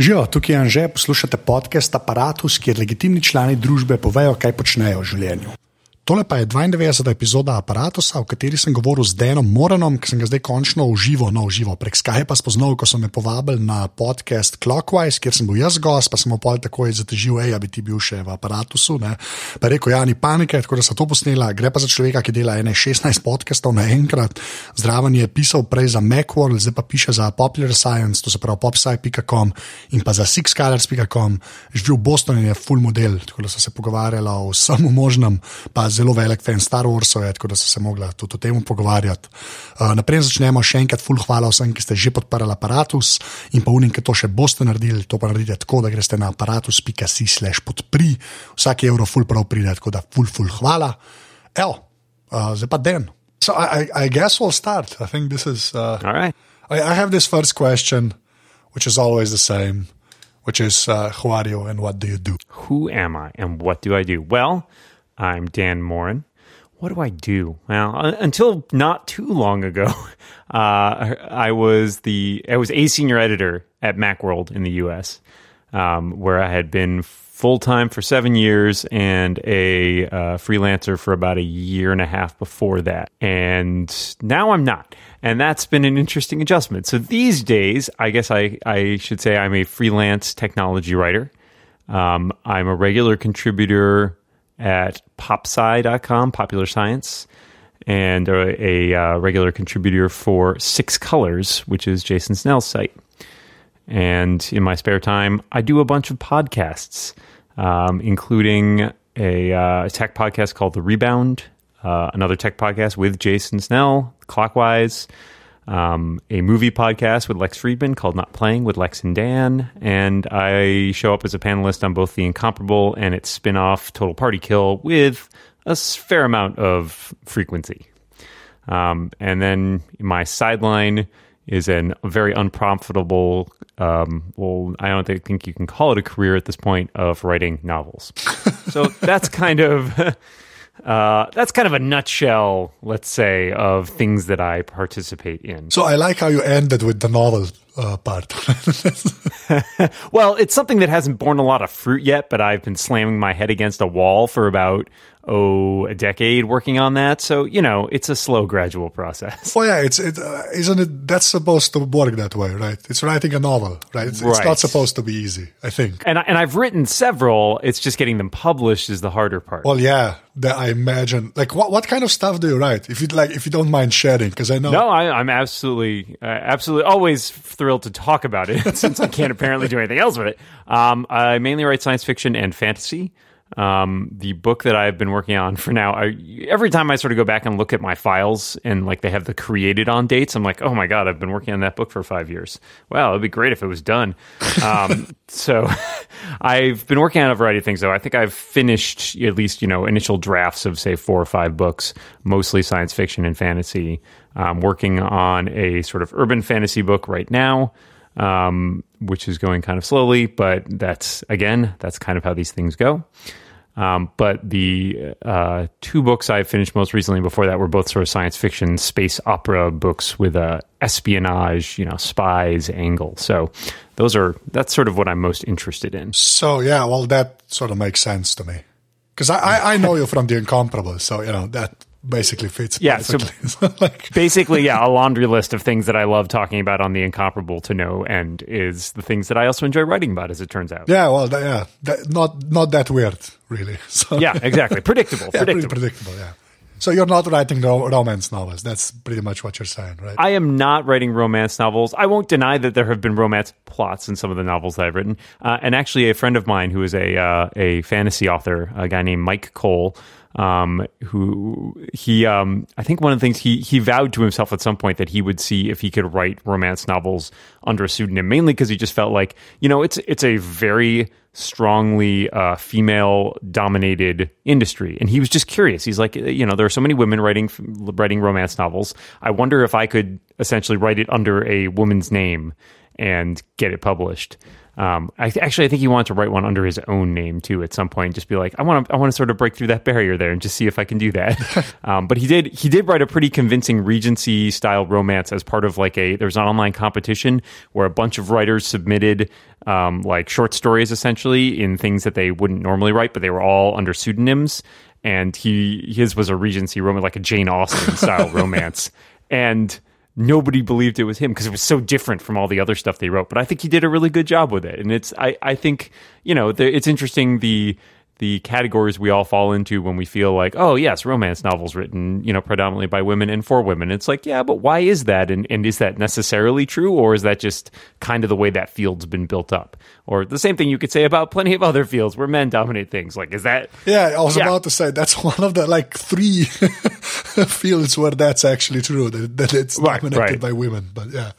Živijo, tukaj je Anže, poslušate podcast Apparatus, kjer legitimni člani družbe povejo, kaj počnejo v življenju. Tole pa je 92. epizoda aparata, v kateri sem govoril z Denom Moranom, ki sem ga zdaj končno uživo, no uživo prek Skypa spoznal, ko so me povabili na podcast Clockwise, kjer sem bil jaz gost, pa sem opol takoj zatežil, hej, bi ti bil še v aparatu. Pa rekel, ja, ni panike, tako da so to posnela. Gre pa za človeka, ki dela 16 podcastov naenkrat. Zdraven je pisal prej za Macworld, zdaj pa piše za Popular Science, to se pravi popsci.com in pa za sixcolors.com. Živi v Bostonu in je full model, tako da so se pogovarjali o vsem možnem zelo velik fan Star Warsov, tako da so se mogli tudi o tem pogovarjati. Uh, naprej začnemo še enkrat, full hvala vsem, ki ste že podprli aparatus in pa unim, ki to še boste naredili. To pa naredite tako, da greste na aparatus.si/slash podpri, vsak evro full prav pride, tako da full, full hvala. Evo, uh, zdaj pa den. So I, I, I guess we'll start. I think this is. Uh, All right. I, I have this first question, which is always the same, which is uh, who are you and what do you do? Who am I and what do I do? Well, I'm Dan Moren. What do I do? Well, until not too long ago, uh, I was the I was a senior editor at MacWorld in the U.S., um, where I had been full time for seven years and a uh, freelancer for about a year and a half before that. And now I'm not. And that's been an interesting adjustment. So these days, I guess I, I should say I'm a freelance technology writer. Um, I'm a regular contributor at popsci.com, Popular Science, and a, uh, regular contributor for Six Colors, which is Jason Snell's site. And in my spare time, I do a bunch of podcasts, um, including a uh, tech podcast called The Rebound, uh, another tech podcast with Jason Snell, Clockwise, um, a movie podcast with Lex Friedman called Not Playing with Lex and Dan. And I show up as a panelist on both The Incomparable and its spin off Total Party Kill with a fair amount of frequency. Um, and then my sideline is a very unprofitable, um, well, I don't think you can call it a career at this point, of writing novels. so that's kind of. Uh, that's kind of a nutshell, let's say, of things that I participate in. So I like how you ended with the novel uh, part. well, it's something that hasn't borne a lot of fruit yet, but I've been slamming my head against a wall for about oh a decade working on that. So you know, it's a slow, gradual process. Well, yeah, it's it uh, isn't it? That's supposed to work that way, right? It's writing a novel, right? It's, right. it's not supposed to be easy, I think. And and I've written several. It's just getting them published is the harder part. Well, yeah, that I imagine. Like, what what kind of stuff do you write? If you like, if you don't mind sharing, because I know. No, I, am absolutely, uh, absolutely always thrilled to talk about it since I can't apparently do anything else with it. Um, I mainly write science fiction and fantasy. Um, the book that I've been working on for now, I, every time I sort of go back and look at my files and like they have the created on dates, I'm like, oh my god, I've been working on that book for five years. Wow, it'd be great if it was done. Um, so I've been working on a variety of things though. I think I've finished at least you know initial drafts of say four or five books, mostly science fiction and fantasy. I'm working on a sort of urban fantasy book right now. Um, which is going kind of slowly, but that's again, that's kind of how these things go. Um, but the uh, two books I finished most recently before that were both sort of science fiction, space opera books with a espionage, you know, spies angle. So those are that's sort of what I'm most interested in. So yeah, well, that sort of makes sense to me because I, I, I know you from the Incomparable, so you know that basically fits. Yeah, so like, basically, yeah, a laundry list of things that I love talking about on the incomparable to know and is the things that I also enjoy writing about, as it turns out. Yeah, well, yeah, that, not not that weird, really. So, yeah, exactly, predictable, yeah, predictable, predictable. Yeah. So you're not writing romance novels. That's pretty much what you're saying, right? I am not writing romance novels. I won't deny that there have been romance plots in some of the novels that I've written. Uh, and actually, a friend of mine who is a uh, a fantasy author, a guy named Myke Cole, um, who he um, I think one of the things he he vowed to himself at some point that he would see if he could write romance novels under a pseudonym, mainly because he just felt like you know it's it's a very strongly uh, female dominated industry, and he was just curious. He's like, you know, there are so many women writing writing romance novels. I wonder if I could essentially write it under a woman's name and get it published. Um, I th- actually I think he wanted to write one under his own name too at some point. Just be like, I want to I want to sort of break through that barrier there and just see if I can do that. um, but he did he did write a pretty convincing Regency style romance as part of like a there was an online competition where a bunch of writers submitted um, like short stories essentially in things that they wouldn't normally write, but they were all under pseudonyms. And he his was a Regency romance, like a Jane Austen style romance, and nobody believed it was him because it was so different from all the other stuff they wrote. But I think he did a really good job with it, and it's I I think you know the, it's interesting the the categories we all fall into when we feel like, oh yes, romance novels written, you know, predominantly by women and for women. It's like, yeah, but why is that? And and is that necessarily true, or is that just kind of the way that field's been built up? Or the same thing you could say about plenty of other fields where men dominate things. Like, is that? Yeah, I was yeah. about to say that's one of the like three fields where that's actually true that, that it's dominated right, right. by women. But yeah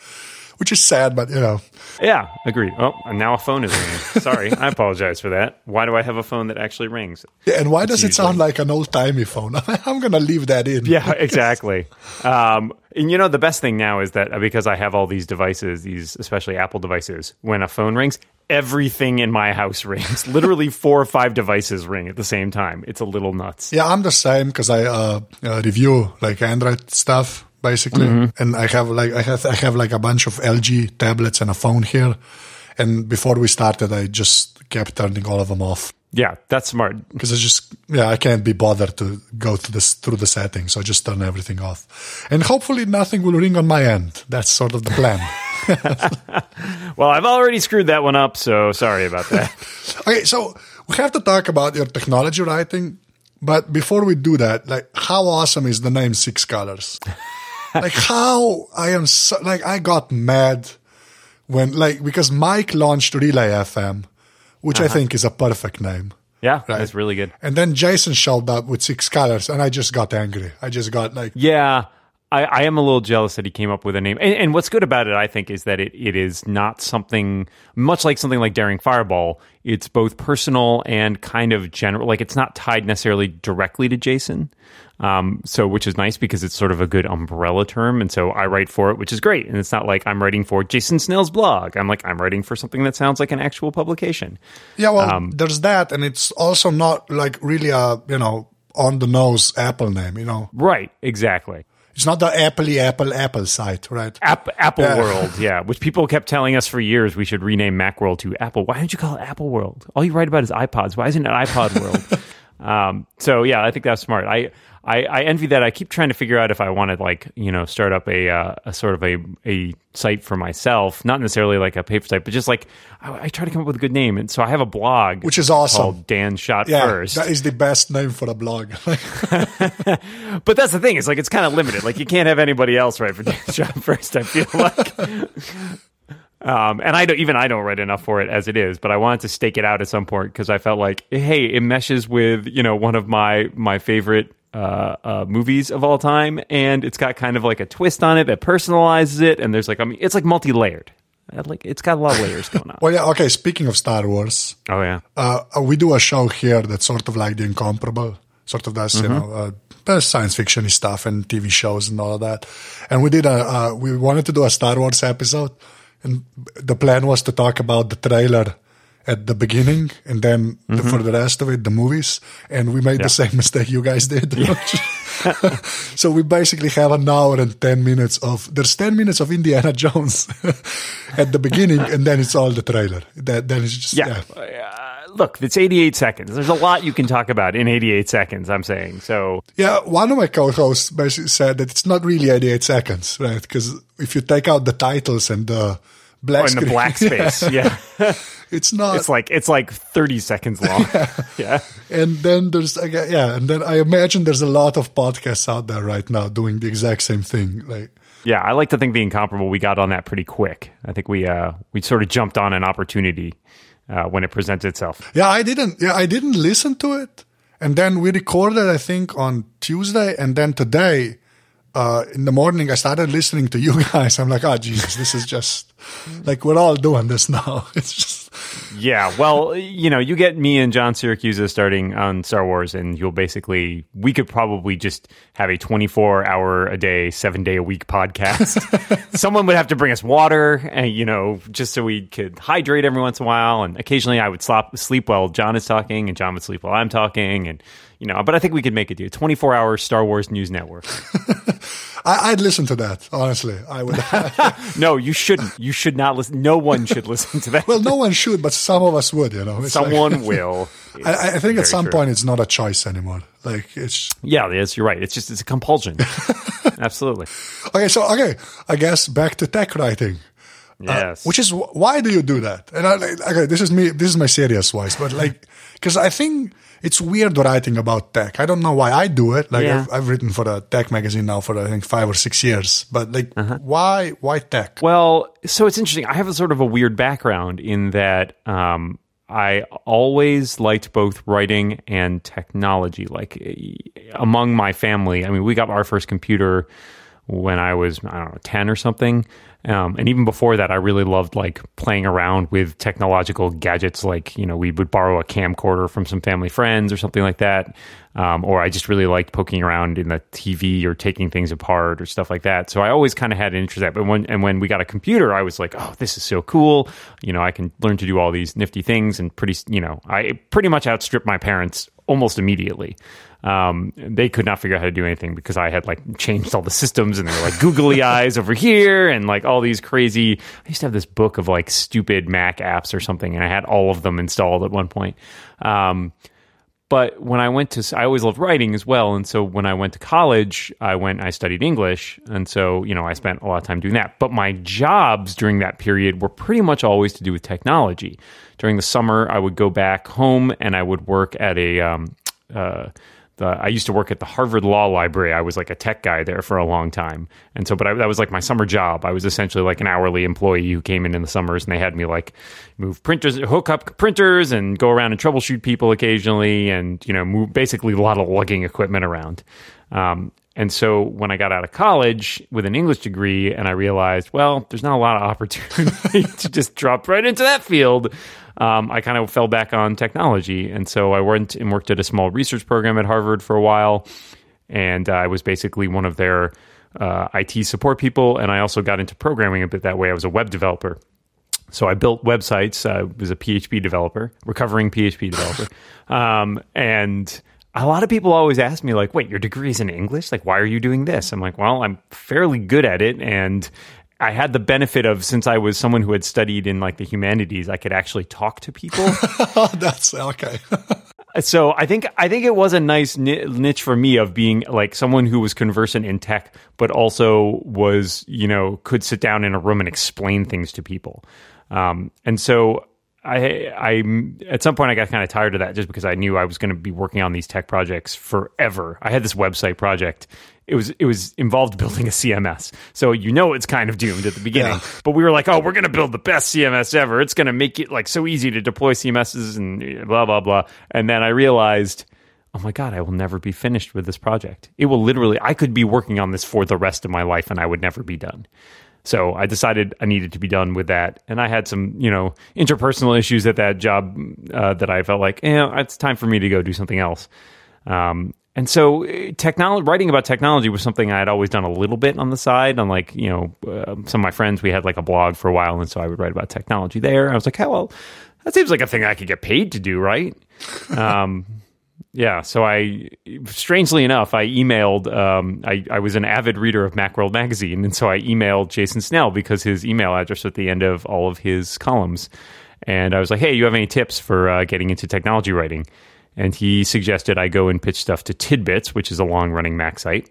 which is sad, but you know. Yeah, agreed. Oh, and now a phone is ringing. Sorry, I apologize for that. Why do I have a phone that actually rings? Yeah, and why does it sound like an old timey phone? I'm going to leave that in. Yeah, exactly. um, and you know, the best thing now is that because I have all these devices, these especially Apple devices, when a phone rings, everything in my house rings. Literally four or five devices ring at the same time. It's a little nuts. Yeah, I'm the same because I uh, uh, review like Android stuff basically. Mm-hmm. And I have like I have I have like a bunch of LG tablets and a phone here. And before we started, I just kept turning all of them off. Yeah, that's smart. Because I just yeah I can't be bothered to go through this through the settings, so I just turn everything off, and hopefully nothing will ring on my end. That's sort of the plan. well, I've already screwed that one up, so sorry about that. okay, so we have to talk about your technology writing, but before we do that, like how awesome is the name Six Colors? like how I am so, like I got mad when like because Myke launched Relay FM, which uh-huh. I think is a perfect name. Yeah, right? that's really good. And then Jason showed up with six colors, and I just got angry. I just got like, yeah, I, I am a little jealous that he came up with a name. And, and, what's good about it, I think, is that it, it is not something much like something like Daring Fireball. It's both personal and kind of general. Like it's not tied necessarily directly to Jason. Um, so, which is nice because it's sort of a good umbrella term. And so I write for it, which is great. And it's not like I'm writing for Jason Snell's blog. I'm like, I'm writing for something that sounds like an actual publication. Yeah, well, um, there's that. And it's also not like really a, you know, on the nose Apple name, you know? Right, exactly. It's not the Appley Apple Apple site, right? App, Apple yeah. World, yeah. Which people kept telling us for years we should rename Macworld to Apple. Why don't you call it Apple World? All you write about is iPods. Why isn't it iPod World? um, so yeah, I think that's smart. I I, I, envy that. I keep trying to figure out if I want to like you know start up a, uh, a sort of a a site for myself, not necessarily like a paper site, but just like I, I, try to come up with a good name. And so I have a blog, which is awesome. Called Dan Shot yeah, First. That is the best name for a blog. but that's the thing. It's like it's kind of limited. Like you can't have anybody else write for Dan Shot First. I feel like. Um, and I don't even I don't write enough for it as it is, but I wanted to stake it out at some point because I felt like, hey, it meshes with you know one of my my favorite uh, uh, movies of all time, and it's got kind of like a twist on it that personalizes it, and there's like I mean, it's like multi layered. Like it's got a lot of layers going on. well, yeah. Okay. Speaking of Star Wars, oh yeah, uh, uh we do a show here that's sort of like the incomparable, sort of does mm-hmm. you know uh, science fiction stuff and TV shows and all of that. And we did a uh, we wanted to do a Star Wars episode, and the plan was to talk about the trailer at the beginning and then mm-hmm. the, for the rest of it the movies and we made yeah. the same mistake you guys did yeah. so we basically have an hour and 10 minutes of there's 10 minutes of indiana jones at the beginning and then it's all the trailer that then it's just yeah, yeah. Uh, look it's 88 seconds there's a lot you can talk about in 88 seconds i'm saying so yeah one of my co-hosts basically said that it's not really 88 seconds right because if you take out the titles and the black, oh, the black space yeah. It's not. It's like it's like thirty seconds long. yeah. yeah. And then there's yeah, and then I imagine there's a lot of podcasts out there right now doing the exact same thing. Like yeah, I like to think the incomparable we got on that pretty quick. I think we uh we sort of jumped on an opportunity uh, when it presents itself. Yeah, I didn't. Yeah, I didn't listen to it, and then we recorded. I think on Tuesday, and then today uh, in the morning, I started listening to you guys. I'm like, oh, Jesus, this is just like we're all doing this now. It's just. Yeah. Well, you know, you get me and John Siracusa starting on Star Wars, and you'll basically, we could probably just have a 24 hour a day, seven day a week podcast. Someone would have to bring us water, and, you know, just so we could hydrate every once in a while. And occasionally I would slop, sleep while John is talking, and John would sleep while I'm talking. And, you know, but I think we could make it do 24 hour Star Wars news network. I, would listen to that. Honestly, I would. no, you shouldn't. You should not listen. No one should listen to that. well, no one should, but some of us would. You know, it's someone like, will. I, I, think at some true. point it's not a choice anymore. Like it's. Yeah, yes, you're right. It's just it's a compulsion. Absolutely. Okay, so okay, I guess back to tech writing. Uh, yes. Uh, which is why do you do that? And I, okay, this is me. This is my serious voice, but like, because I think it's weird writing about tech. I don't know why I do it. Like yeah. I've, I've, written for a tech magazine now for I think five or six years. But like, uh-huh. why why tech? Well, so it's interesting. I have a sort of a weird background in that um, I always liked both writing and technology. Like among my family, I mean, we got our first computer when I was I don't know ten or something. Um, and even before that, I really loved like playing around with technological gadgets. Like you know, we would borrow a camcorder from some family friends or something like that. Um, or I just really liked poking around in the TV or taking things apart or stuff like that. So I always kind of had an interest in that. But when and when we got a computer, I was like, oh, this is so cool. You know, I can learn to do all these nifty things and pretty. You know, I pretty much outstripped my parents almost immediately um, they could not figure out how to do anything because I had like changed all the systems and they were like googly eyes over here and like all these crazy. I used to have this book of like stupid Mac apps or something, and I had all of them installed at one point. Um, but when I went to, I always loved writing as well, and so when I went to college, I went, I studied English, and so you know I spent a lot of time doing that. But my jobs during that period were pretty much always to do with technology. During the summer, I would go back home and I would work at a um, uh, the, I used to work at the Harvard Law Library. I was like a tech guy there for a long time, and so, but I, that was like my summer job. I was essentially like an hourly employee who came in in the summers, and they had me like move printers, hook up printers, and go around and troubleshoot people occasionally, and you know, move basically a lot of lugging equipment around. Um, and so when I got out of college with an English degree, and I realized, well, there's not a lot of opportunity to just drop right into that field um, I kind of fell back on technology. And so I went and worked at a small research program at Harvard for a while. And I was basically one of their uh, IT support people. And I also got into programming a bit that way. I was a web developer. So I built websites. I was a PHP developer, recovering PHP developer. Um, and a lot of people always ask me like wait your degree is in english like why are you doing this i'm like well i'm fairly good at it and I had the benefit of since I was someone who had studied in like the humanities, I could actually talk to people. That's okay. so I think I think it was a nice niche for me of being like someone who was conversant in tech, but also was you know could sit down in a room and explain things to people. Um, and so I, I, at some point I got kind of tired of that just because I knew I was going to be working on these tech projects forever. I had this website project. It was, it was involved building a CMS. So you know it's kind of doomed at the beginning. Yeah. But we were like, oh, we're going to build the best CMS ever. It's going to make it like so easy to deploy CMSs and blah, blah, blah. And then I realized, oh my God, I will never be finished with this project. It will literally, I could be working on this for the rest of my life and I would never be done. So I decided I needed to be done with that. And I had some, you know, interpersonal issues at that job uh, that I felt like, yeah, it's time for me to go do something else. Um, and so uh, technology, writing about technology was something I had always done a little bit on the side. On like, you know, uh, some of my friends, we had like a blog for a while. And so I would write about technology there. I was like, oh, well, that seems like a thing I could get paid to do, right? um, yeah, so I, strangely enough, I emailed. Um, I, I was an avid reader of Macworld magazine, and so I emailed Jason Snell because his email address at the end of all of his columns, and I was like, "Hey, you have any tips for uh, getting into technology writing?" And he suggested I go and pitch stuff to TidBITS, which is a long-running Mac site,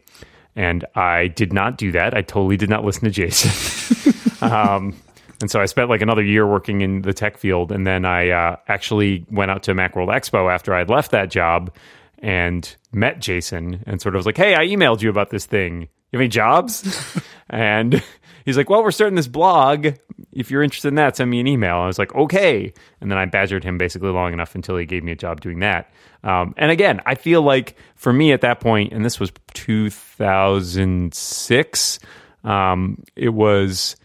and I did not do that. I totally did not listen to Jason. um, and so I spent like another year working in the tech field. And then I uh, actually went out to Macworld Expo after I'd left that job and met Jason and sort of was like, hey, I emailed you about this thing. You have any jobs? and he's like, well, we're starting this blog. If you're interested in that, send me an email. I was like, okay. And then I badgered him basically long enough until he gave me a job doing that. Um, and again, I feel like for me at that point, and this was 2006, um, it was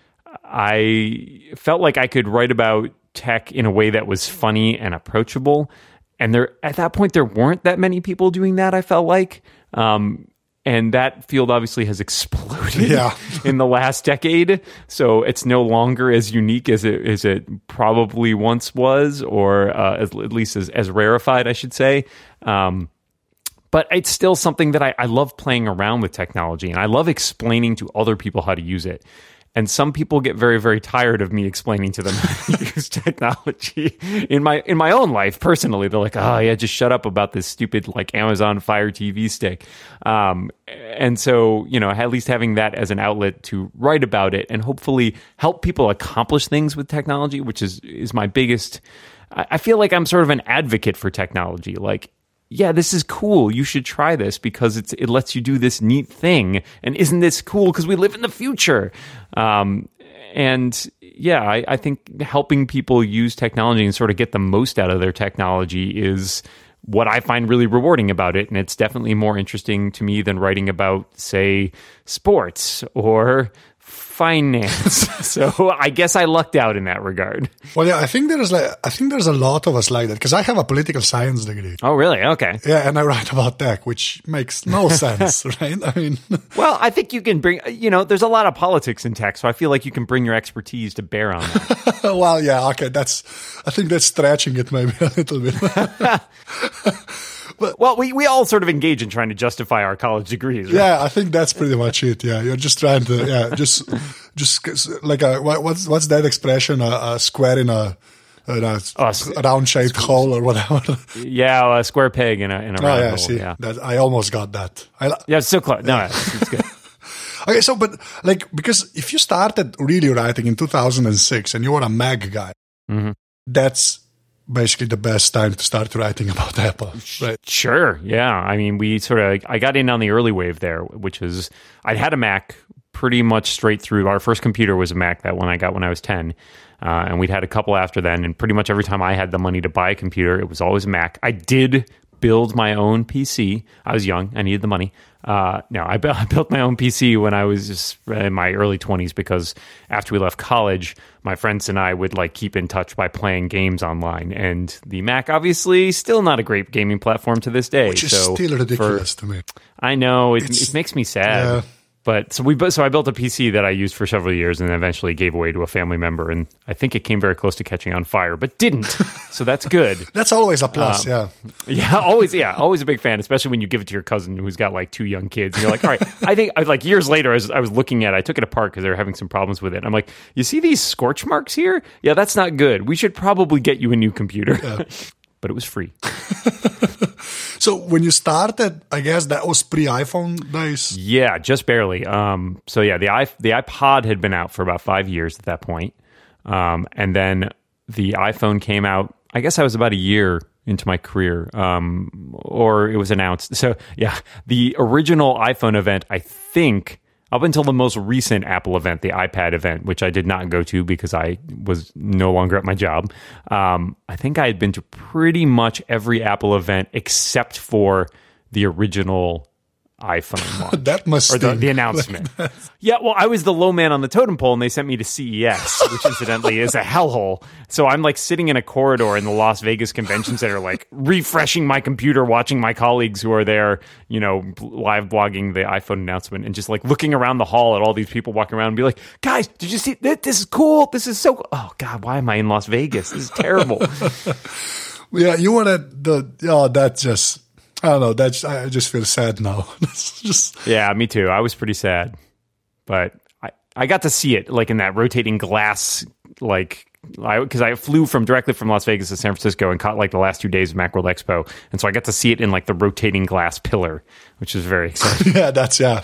I felt like I could write about tech in a way that was funny and approachable. And there, at that point, there weren't that many people doing that. I felt like, um, and that field obviously has exploded yeah. in the last decade. So it's no longer as unique as it as it probably once was, or uh, as, at least as, as rarefied, I should say. Um, but it's still something that I, I love playing around with technology and I love explaining to other people how to use it. And some people get very, very tired of me explaining to them how to use technology in my in my own life personally. They're like, "Oh yeah, just shut up about this stupid like Amazon Fire TV stick." Um, and so, you know, at least having that as an outlet to write about it and hopefully help people accomplish things with technology, which is is my biggest. I feel like I'm sort of an advocate for technology. Like yeah, this is cool. You should try this because it lets you do this neat thing. And isn't this cool? Because we live in the future. Um, and yeah, I, I think helping people use technology and sort of get the most out of their technology is what I find really rewarding about it. And it's definitely more interesting to me than writing about, say, sports or finance. so I guess I lucked out in that regard. Well, yeah, I think there's like I think there's a lot of us like that because I have a political science degree. Oh, really? Okay. Yeah, and I write about tech, which makes no sense, right? I mean, well, I think you can bring. You know, there's a lot of politics in tech, so I feel like you can bring your expertise to bear on that. well, yeah, okay, that's. I think that's stretching it maybe a little bit. But, well, we, we all sort of engage in trying to justify our college degrees. Right? Yeah, I think that's pretty much it. Yeah, you're just trying to yeah, just just like a what's what's that expression? A, a square in a. In a, oh, round shaped hole or whatever. Yeah, a square peg in a in a oh, round yeah, hole. See, yeah, that, I almost got that. I, yeah, it's so close. No, it's, it's good. okay, so but like because if you started really writing in 2006 and you were a Mac guy, mm-hmm. that's basically the best time to start writing about Apple, right? Sure. Yeah. I mean, we sort of, I got in on the early wave there, which is, I'd had a Mac pretty much straight through. Our first computer was a Mac, that one I got when I was 10. Uh, and we'd had a couple after then. And pretty much every time I had the money to buy a computer, it was always a Mac. I did build my own PC. I was young, I needed the money. Uh, no, I, bu- I, built my own PC when I was just in my early 20s because after we left college, my friends and I would like keep in touch by playing games online. And the Mac, obviously, still not a great gaming platform to this day. Which is so still ridiculous for, to me. I know it, it makes me sad. Yeah. But so we so I built a PC that I used for several years and eventually gave away to a family member, and I think it came very close to catching on fire, but didn't. so that's good. that's always a plus. Um, yeah, yeah, always. Yeah, always a big fan, especially when you give it to your cousin who's got like two young kids. And you're like, all right, I think like years later, as I was looking at, it, I took it apart because they were having some problems with it. I'm like, you see these scorch marks here? Yeah, that's not good. We should probably get you a new computer. Yeah. but it was free. so when you started, I guess that was pre iPhone days. Yeah, just barely. Um, so yeah, the i the iPod had been out for about five years at that point, um, and then the iPhone came out. I guess I was about a year into my career, um, or it was announced. So yeah, the original iPhone event, I think up until the most recent Apple event, the iPad event, which I did not go to because I was no longer at my job. Um, I think I had been to pretty much every Apple event except for the original iPhone launch. that must or the, the announcement. yeah, well, I was the low man on the totem pole, and they sent me to CES, which incidentally is a hellhole. So I'm like sitting in a corridor in the Las Vegas Convention Center, like refreshing my computer, watching my colleagues who are there, you know, live blogging the iPhone announcement, and just like looking around the hall at all these people walking around and be like, "Guys, did you see this? This is cool. This is so. Oh God, why am I in Las Vegas? This is terrible." yeah, you want to the oh that just I don't know. That's I just feel sad now. just yeah, me too. I was pretty sad, but I I got to see it like in that rotating glass like I because I, I, flew from directly from Las Vegas to San Francisco and caught like the last two days of Macworld Expo, and so I got to see it in like the rotating glass pillar, which was very exciting. yeah, that's yeah.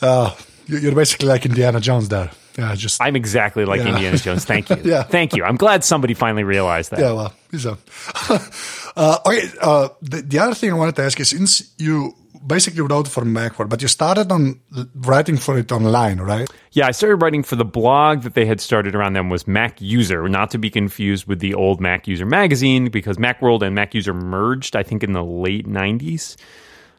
Uh, you're basically like Indiana Jones there. Yeah, just I'm exactly like yeah. Indiana Jones. Thank you. yeah, thank you. I'm glad somebody finally realized that. Yeah, well, uh, okay, uh, the, the other thing I wanted to ask is since you basically wrote for Macworld, but you started on writing for it online, right? Yeah, I started writing for the blog that they had started around them was Mac User, not to be confused with the old Mac User magazine, because Macworld and Mac User merged, I think, in the late '90s.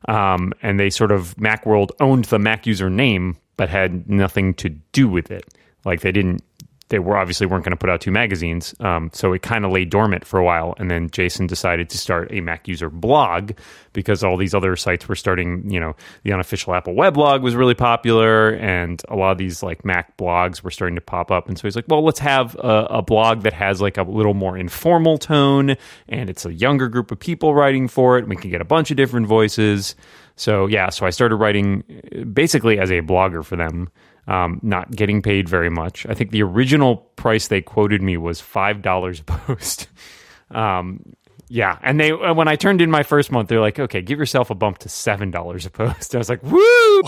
Um, and they sort of Macworld owned the Mac User name, but had nothing to do with it. Like they didn't they were obviously weren't going to put out two magazines. Um, so it kind of lay dormant for a while. And then Jason decided to start a Mac user blog because all these other sites were starting, you know, the unofficial Apple weblog was really popular and a lot of these like Mac blogs were starting to pop up. And so he's like, well, let's have a, a blog that has like a little more informal tone and it's a younger group of people writing for it. We can get a bunch of different voices. So yeah, so I started writing basically as a blogger for them um, not getting paid very much. I think the original price they quoted me was five dollars a post. um, yeah, and they when I turned in my first month, they're like, "Okay, give yourself a bump to seven dollars a post." I was like, "Woo!"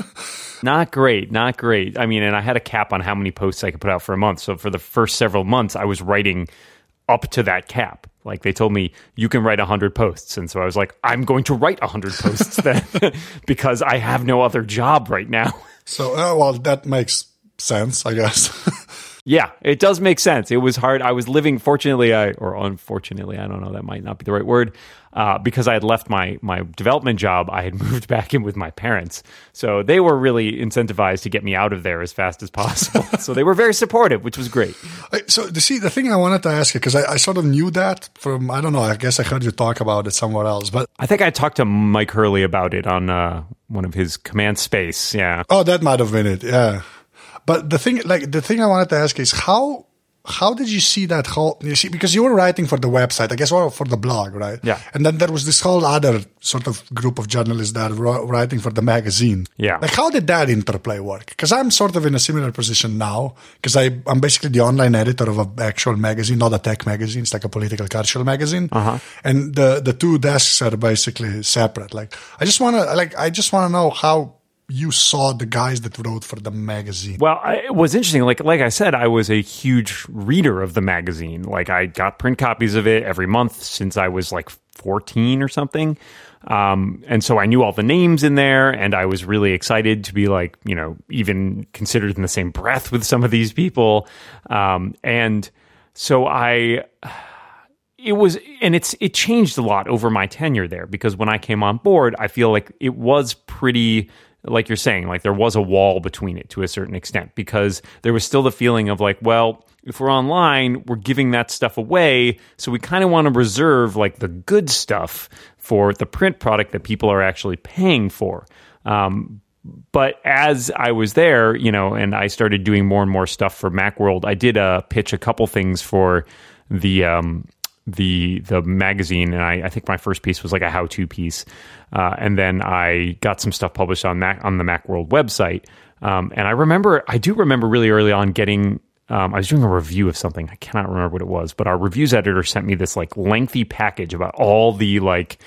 not great, not great. I mean, and I had a cap on how many posts I could put out for a month. So for the first several months, I was writing up to that cap. Like they told me you can write 100 posts. And so I was like, I'm going to write 100 posts then because I have no other job right now. So, uh, well, that makes sense, I guess. yeah, it does make sense. It was hard. I was living, fortunately, I, or unfortunately, I don't know, that might not be the right word, uh, because I had left my, my development job. I had moved back in with my parents. So they were really incentivized to get me out of there as fast as possible. so they were very supportive, which was great. So, the, see, the thing I wanted to ask you, because I, I sort of knew that from, I don't know, I guess I heard you talk about it somewhere else, but. I think I talked to Myke Hurley about it on, uh, one of his command space. Yeah. Oh, that might have been it. Yeah. But the thing, like the thing I wanted to ask is how how did you see that whole you see because you were writing for the website i guess or for the blog right? Yeah. And then there was this whole other sort of group of journalists that were writing for the magazine. Yeah. Like how did that interplay work? Because i'm sort of in a similar position now because i'm basically the online editor of an actual magazine not a tech magazine it's like a political cultural magazine. Uh-huh. and the the two desks are basically separate. Like i just want to like i just want to know how you saw the guys that wrote for the magazine. Well, it was interesting. Like like I said, I was a huge reader of the magazine. Like I got print copies of it every month since I was like 14 or something. Um, and so I knew all the names in there, and I was really excited to be like, you know, even considered in the same breath with some of these people. Um, and so I it was and it's it changed a lot over my tenure there because when I came on board, I feel like it was pretty like you're saying, like there was a wall between it to a certain extent because there was still the feeling of like, well, if we're online, we're giving that stuff away. So we kind of want to reserve like the good stuff for the print product that people are actually paying for. Um, but as I was there, you know, and I started doing more and more stuff for Macworld, I did uh, pitch a couple things for the um, the the magazine, and I, I, think my first piece was like a how to piece, uh, and then I got some stuff published on Mac on the MacWorld website. Um, and I remember, I do remember really early on getting. Um, I was doing a review of something. I cannot remember what it was, but our reviews editor sent me this like lengthy package about all the like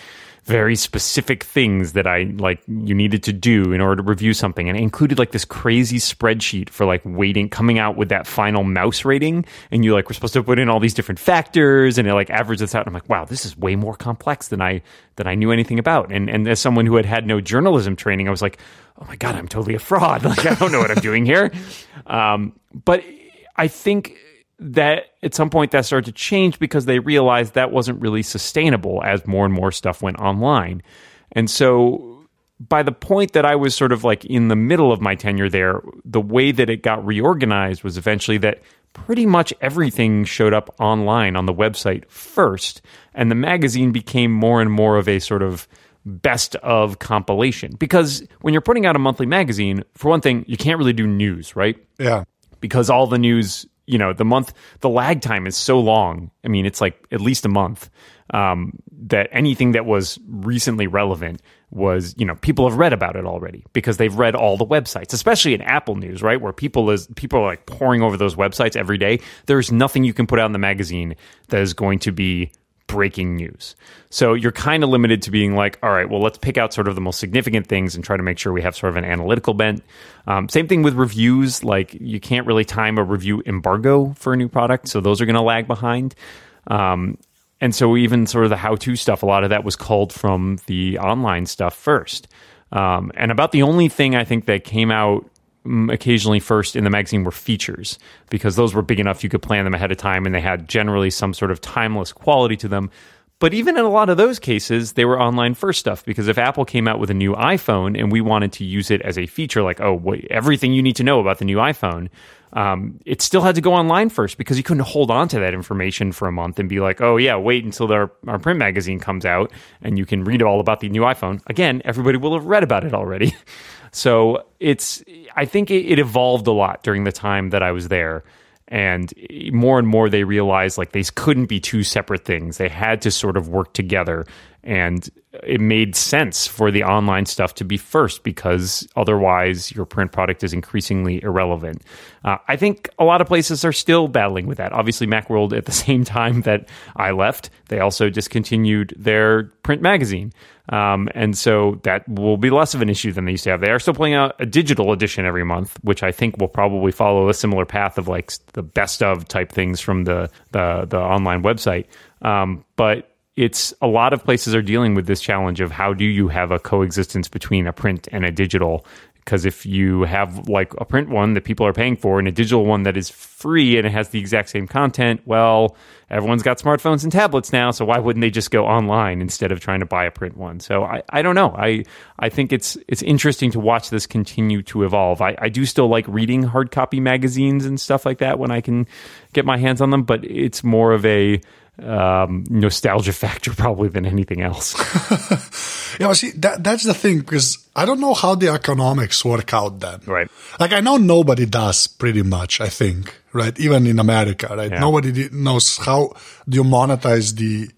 very specific things that I like you needed to do in order to review something. And it included like this crazy spreadsheet for like weighting, coming out with that final mouse rating. And you like were supposed to put in all these different factors and it like averaged this out. And I'm like, wow, this is way more complex than I, than I knew anything about. And, and as someone who had had no journalism training, I was like, oh my God, I'm totally a fraud. Like, I don't know what I'm doing here. Um, but I think that at some point that started to change because they realized that wasn't really sustainable as more and more stuff went online. And so by the point that I was sort of like in the middle of my tenure there, the way that it got reorganized was eventually that pretty much everything showed up online on the website first, and the magazine became more and more of a sort of best of compilation. Because when you're putting out a monthly magazine, for one thing, you can't really do news, right? Yeah. Because all the news you know the month the lag time is so long. I mean it's like at least a month um, that anything that was recently relevant was you know people have read about it already because they've read all the websites especially in apple news right? Where people is people are like poring over those websites every day. There's nothing you can put out in the magazine that is going to be breaking news. So you're kind of limited to being like, all right, well, let's pick out sort of the most significant things and try to make sure we have sort of an analytical bent. Um, same thing with reviews. Like you can't really time a review embargo for a new product, so those are going to lag behind. Um, and so even sort of the how-to stuff, a lot of that was called from the online stuff first. Um, and about the only thing I think that came out occasionally first in the magazine were features because those were big enough you could plan them ahead of time and they had generally some sort of timeless quality to them. But even in a lot of those cases, they were online first stuff because if Apple came out with a new iPhone and we wanted to use it as a feature, like, oh, wait, everything you need to know about the new iPhone, um, it still had to go online first because you couldn't hold on to that information for a month and be like, oh, yeah, wait until our, our print magazine comes out and you can read all about the new iPhone. Again, everybody will have read about it already. so it's, I think it, it evolved a lot during the time that I was there. And more and more they realized like these couldn't be two separate things. They had to sort of work together. And it made sense for the online stuff to be first because otherwise your print product is increasingly irrelevant. Uh, i think a lot of places are still battling with that. Obviously macworld at the same time that i left they also discontinued their print magazine um, and so that will be less of an issue than they used to have. They are still putting out a digital edition every month, which I think will probably follow a similar path of like the best of type things from the the, the online website. Um, but it's a lot of places are dealing with this challenge of how do you have a coexistence between a print and a digital because if you have like a print one that people are paying for and a digital one that is free and it has the exact same content, well, everyone's got smartphones and tablets now, so why wouldn't they just go online instead of trying to buy a print one? So I, I don't know. I I think it's it's interesting to watch this continue to evolve. I, I do still like reading hard copy magazines and stuff like that when I can get my hands on them, but it's more of a um, nostalgia factor probably than anything else. yeah, see, that, that's the thing because I don't know how the economics work out then. Right. Like I know nobody does pretty much. I think right, even in America, right? Yeah. Nobody knows how do you monetize the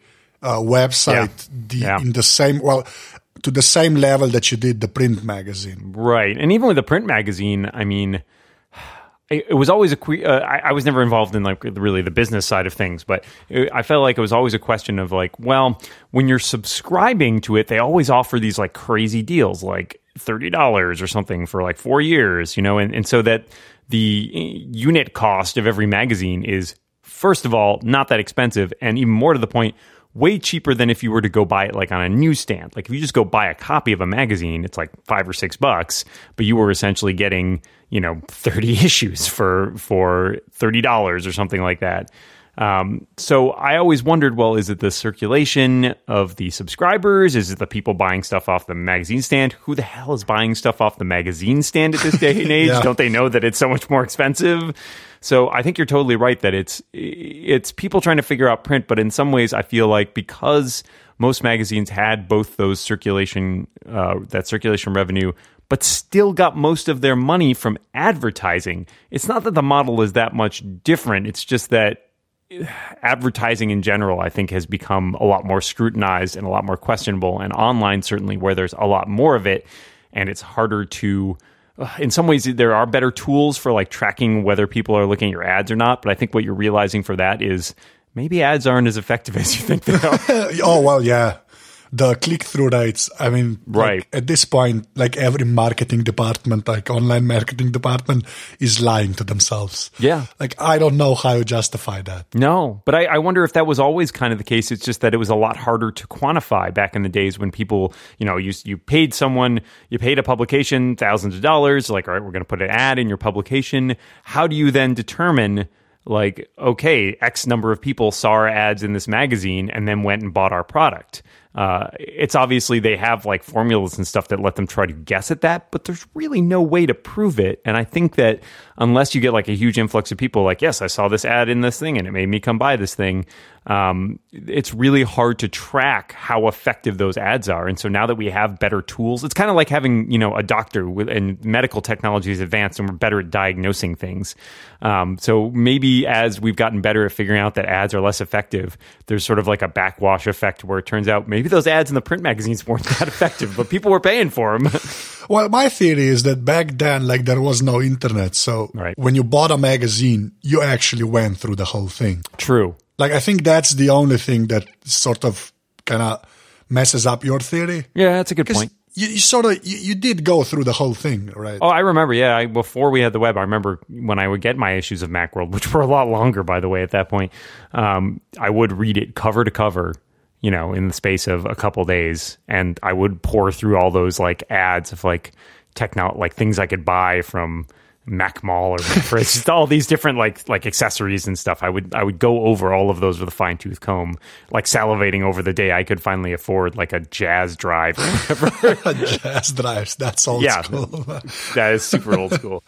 uh, website yeah. the yeah. in the same well to the same level that you did the print magazine. Right, and even with the print magazine, I mean it was always a uh, I, I was never involved in like really the business side of things but it, i felt like it was always a question of like well when you're subscribing to it they always offer these like crazy deals like $30 or something for like four years you know and, and so that the uh, unit cost of every magazine is first of all not that expensive and even more to the point way cheaper than if you were to go buy it like on a newsstand. Like if you just go buy a copy of a magazine it's like five or six bucks but you were essentially getting you know 30 issues for for $30 or something like that um, so I always wondered, well, is it the circulation of the subscribers? Is it the people buying stuff off the magazine stand? Who the hell is buying stuff off the magazine stand at this day and age? yeah. Don't they know that it's so much more expensive? So I think you're totally right that it's it's people trying to figure out print, but in some ways, I feel like because most magazines had both those circulation uh, that circulation revenue but still got most of their money from advertising. It's not that the model is that much different. It's just that eh, advertising in general, I think, has become a lot more scrutinized and a lot more questionable. And online, certainly, where there's a lot more of it, and it's harder to. Uh, in some ways, there are better tools for like tracking whether people are looking at your ads or not. But I think what you're realizing for that is maybe ads aren't as effective as you think they are. oh well, yeah the click through rates. I mean, right like at this point, like every marketing department, like online marketing department, is lying to themselves. Yeah, like I don't know how you justify that. No, but I, I wonder if that was always kind of the case. It's just that it was a lot harder to quantify back in the days when people, you know, you you paid someone, you paid a publication thousands of dollars. Like, all right, we're going to put an ad in your publication. How do you then determine? like, okay, X number of people saw our ads in this magazine and then went and bought our product. Uh, it's obviously they have like formulas and stuff that let them try to guess at that, but there's really no way to prove it. And I think that unless you get like a huge influx of people, like, yes, I saw this ad in this thing and it made me come buy this thing, um, it's really hard to track how effective those ads are. And so now that we have better tools, it's kind of like having, you know, a doctor with, and medical technology is advanced and we're better at diagnosing things. Um, so maybe as we've gotten better at figuring out that ads are less effective, there's sort of like a backwash effect where it turns out maybe those ads in the print magazines weren't that effective, but people were paying for them. well, my theory is that back then, like there was no internet. So right. when you bought a magazine, you actually went through the whole thing. True. Like I think that's the only thing that sort of kind of messes up your theory. Yeah, that's a good point you, you sort of you, you, did go through the whole thing, right? Oh, I remember. Yeah, I, before we had the web, I remember when I would get my issues of MacWorld, which were a lot longer, by the way. At that point, um, I would read it cover to cover, you know, in the space of a couple days, and I would pore through all those like ads of like techno, like things I could buy from Mac Mall or whatever. it's just all these different like like accessories and stuff. I would I would go over all of those with a fine tooth comb, like salivating over the day I could finally afford like a Jaz drive. Or whatever. Jaz drives. That's old yeah, school. that is super old school.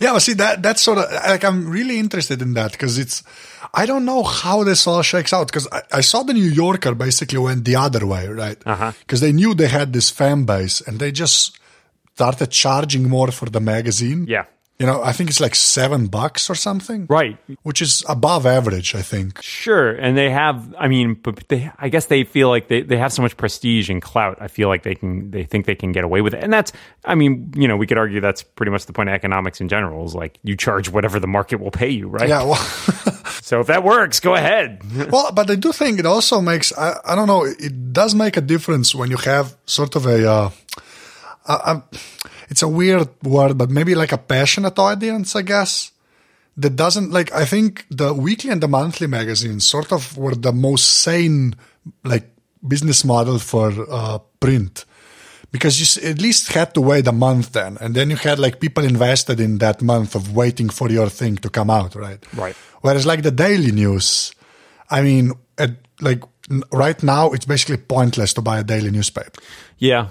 yeah, well, see that that's sort of like I'm really interested in that because it's I don't know how this all shakes out because I, I, saw the New Yorker basically went the other way, right? Because uh-huh. they knew they had this fan base and they just started charging more for the magazine. Yeah. You know, I think it's like seven bucks or something. Right. Which is above average, I think. Sure. And they have, I mean, but they, I guess they feel like they, they have so much prestige and clout. I feel like they can, they think they can get away with it. And that's, I mean, you know, we could argue that's pretty much the point of economics in general is like you charge whatever the market will pay you, right? Yeah. Well, so if that works, go ahead. well, but I do think it also makes, I, I don't know, it does make a difference when you have sort of a, uh, it's a weird word, but maybe like a passionate audience, I guess. That doesn't like I think the weekly and the monthly magazines sort of were the most sane like business model for uh, print because you at least had to wait a month then, and then you had like people invested in that month of waiting for your thing to come out, right? Right. Whereas like the daily news, I mean, at, like right now, it's basically pointless to buy a daily newspaper. Yeah.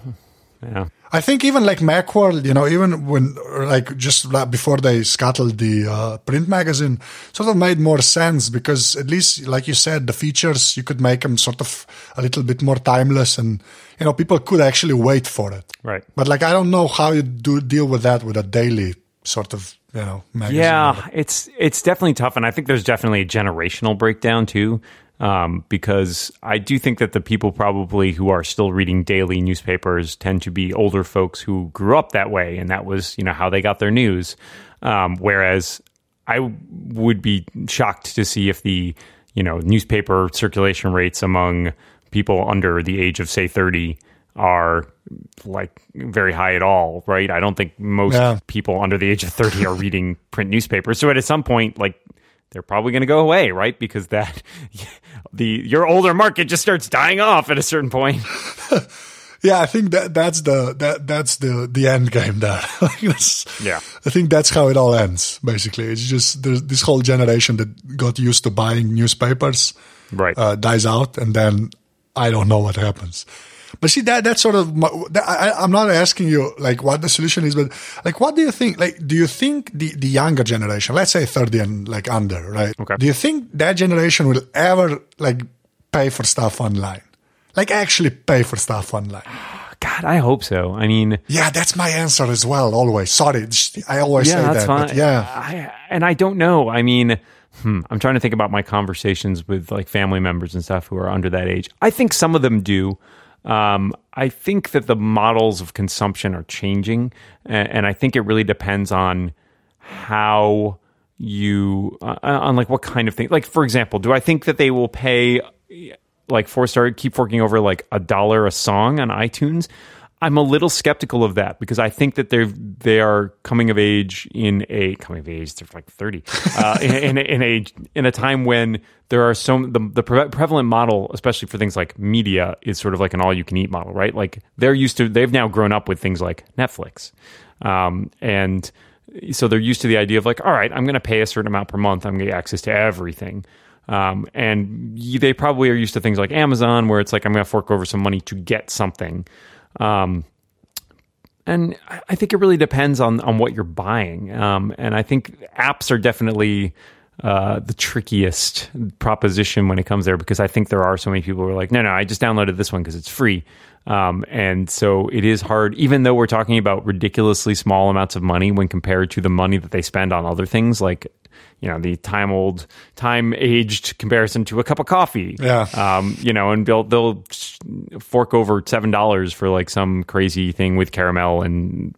Yeah. I think even like Macworld, you know, even when like just before they scuttled the uh, print magazine, sort of made more sense because at least, like you said, the features you could make them sort of a little bit more timeless, and you know, people could actually wait for it. Right. But like, I don't know how you do deal with that with a daily sort of you know magazine. Yeah, it's it's definitely tough, and I think there's definitely a generational breakdown too um, because I do think that the people probably who are still reading daily newspapers tend to be older folks who grew up that way, and that was you know how they got their news. Um, whereas I would be shocked to see if the you know newspaper circulation rates among people under the age of say 30 are like very high at all, right? I don't think most yeah. people under the age of 30 are reading print newspapers. So at some point, like they're probably going to go away, right? Because that the your older market just starts dying off at a certain point. yeah, I think that that's the that that's the the end game there. yeah, I think that's how it all ends. Basically, it's just this whole generation that got used to buying newspapers, right? Uh, dies out, and then I don't know what happens. But see that that's sort of that, I, am not asking you like what the solution is, but like what do you think? Like, do you think the the younger generation, let's say 30 and like under, right? Okay. Do you think that generation will ever like pay for stuff online? Like actually pay for stuff online? God, I hope so. I mean, yeah, that's my answer as well. Always, sorry, I always yeah, say that's that. Fine. yeah, I, and I don't know. I mean, hmm, I'm trying to think about my conversations with like family members and stuff who are under that age. I think some of them do. Um, I think that the models of consumption are changing, and, and I think it really depends on how you uh, on like what kind of thing. Like for example, do I think that they will pay like four star keep forking over like a dollar a song on iTunes? I'm a little skeptical of that because I think that they're they are coming of age in a coming of age. They're like 30 uh, in, in, a, in a in a time when there are so the the prevalent model, especially for things like media, is sort of like an all you can eat model, right? Like they're used to they've now grown up with things like Netflix, um, and so they're used to the idea of like, all right, I'm going to pay a certain amount per month. I'm going to get access to everything. Um, and they probably are used to things like Amazon, where it's like I'm going to fork over some money to get something. Um, and I think it really depends on on what you're buying. Um, and I think apps are definitely uh, the trickiest proposition when it comes there because I think there are so many people who are like, no, no, I just downloaded this one because it's free. Um, and so it is hard, even though we're talking about ridiculously small amounts of money when compared to the money that they spend on other things like you know the time old time aged comparison to a cup of coffee. Yeah. Um, you know and they'll they'll fork over seven dollars for like some crazy thing with caramel and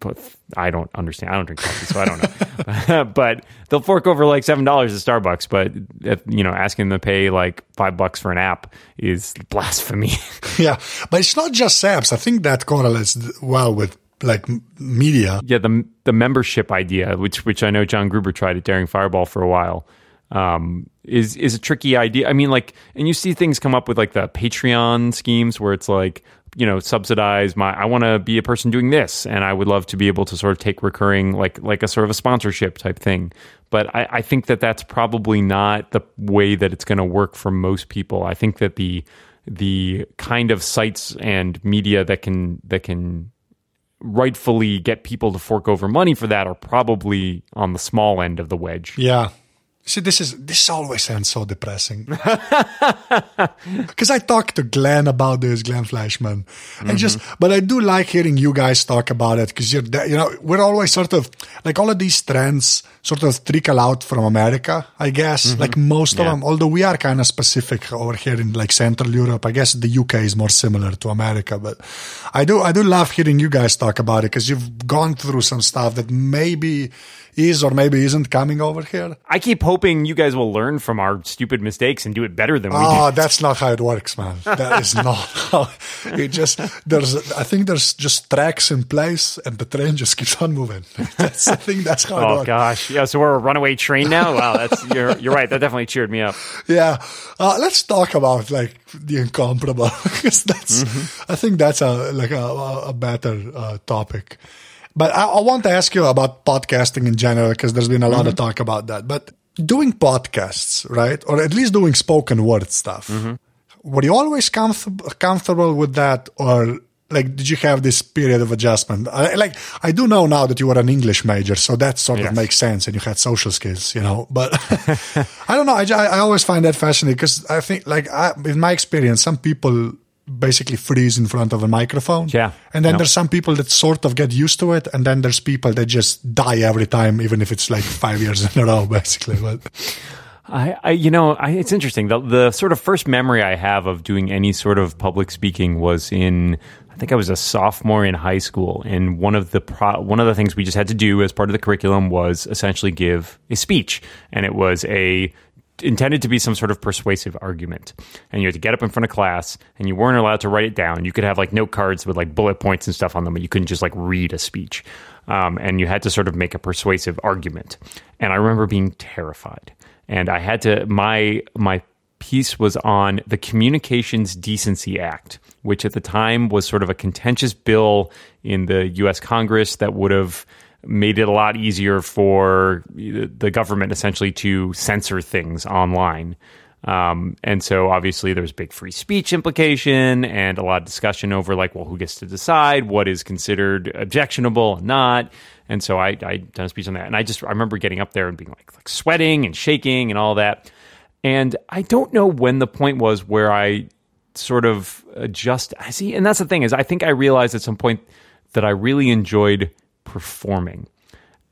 I don't understand I don't drink coffee so I don't know. But they'll fork over like seven dollars at Starbucks but if, you know asking them to pay like five bucks for an app is blasphemy. Yeah but it's not just apps. I think that correlates well with like media. Yeah, the the membership idea, which which I know John Gruber tried at Daring Fireball for a while, um, is is a tricky idea. I mean, like, and you see things come up with like the Patreon schemes where it's like you know subsidize my i want to be a person doing this and i would love to be able to sort of take recurring like like a sort of a sponsorship type thing but i, I think that that's probably not the way that it's going to work for most people i think that the the kind of sites and media that can that can rightfully get people to fork over money for that are probably on the small end of the wedge Yeah. See, this is this always sounds so depressing. Because I talked to Glenn about this, Glenn Fleishman, and just, mm-hmm. but I do like hearing you guys talk about it because you're, you know, we're always sort of like all of these trends sort of trickle out from America, I guess. Mm-hmm. Like most of them, although we are kind of specific over here in like Central Europe. I guess the UK is more similar to America, but I do, I do love hearing you guys talk about it because you've gone through some stuff that maybe is or maybe isn't coming over here. i keep hoping you guys will learn from our stupid mistakes and do it better than we Oh, did that's not how it works, man. That is not how it just there's I think there's just tracks in place and the train just keeps on moving. That's I think that's how it oh gosh yeah so we're a runaway train now wow that's you're you're right that definitely cheered me up Yeah. Uh, let's talk about like the incomparable because that's I think that's a like a, a- a better uh, topic. But I, I want to ask you about podcasting in general because there's been a lot of mm-hmm. talk about that. But doing podcasts, right, or at least doing spoken word stuff, mm-hmm. were you always comfortable comfortable with that, or like did you have this period of adjustment? I, like I do know now that you were an English major, so that sort Yes. of makes sense, and you had social skills, you know. But I don't know. I, I always find that fascinating because I think, like, I, in my experience, some people basically freeze in front of a microphone. Yeah. And then there's some people that sort of get used to it, and then there's people that just die every time, even if it's like five years in a row, basically. But I, I you know, I, it's interesting. The, the sort of first memory I have of doing any sort of public speaking was in, I think I was a sophomore in high school, and one of the pro, one of the things we just had to do as part of the curriculum was essentially give a speech, and it was a intended to be some sort of persuasive argument. And you had to get up in front of class, and you weren't allowed to write it down. You could have like note cards with like bullet points and stuff on them, but you couldn't just like read a speech. Um, and you had to sort of make a persuasive argument. And I remember being terrified and I had to my my piece was on the Communications Decency Act, which at the time was sort of a contentious bill in the U.S. Congress that would have made it a lot easier for the government essentially to censor things online. Um, and so obviously there's big free speech implication and a lot of discussion over like, well, who gets to decide what is considered objectionable and not. And so I, I done a speech on that. And I just, I remember getting up there and being like, like sweating and shaking and all that. And I don't know when the point was where I sort of adjust. I see. And that's the thing is I think I realized at some point that I really enjoyed performing.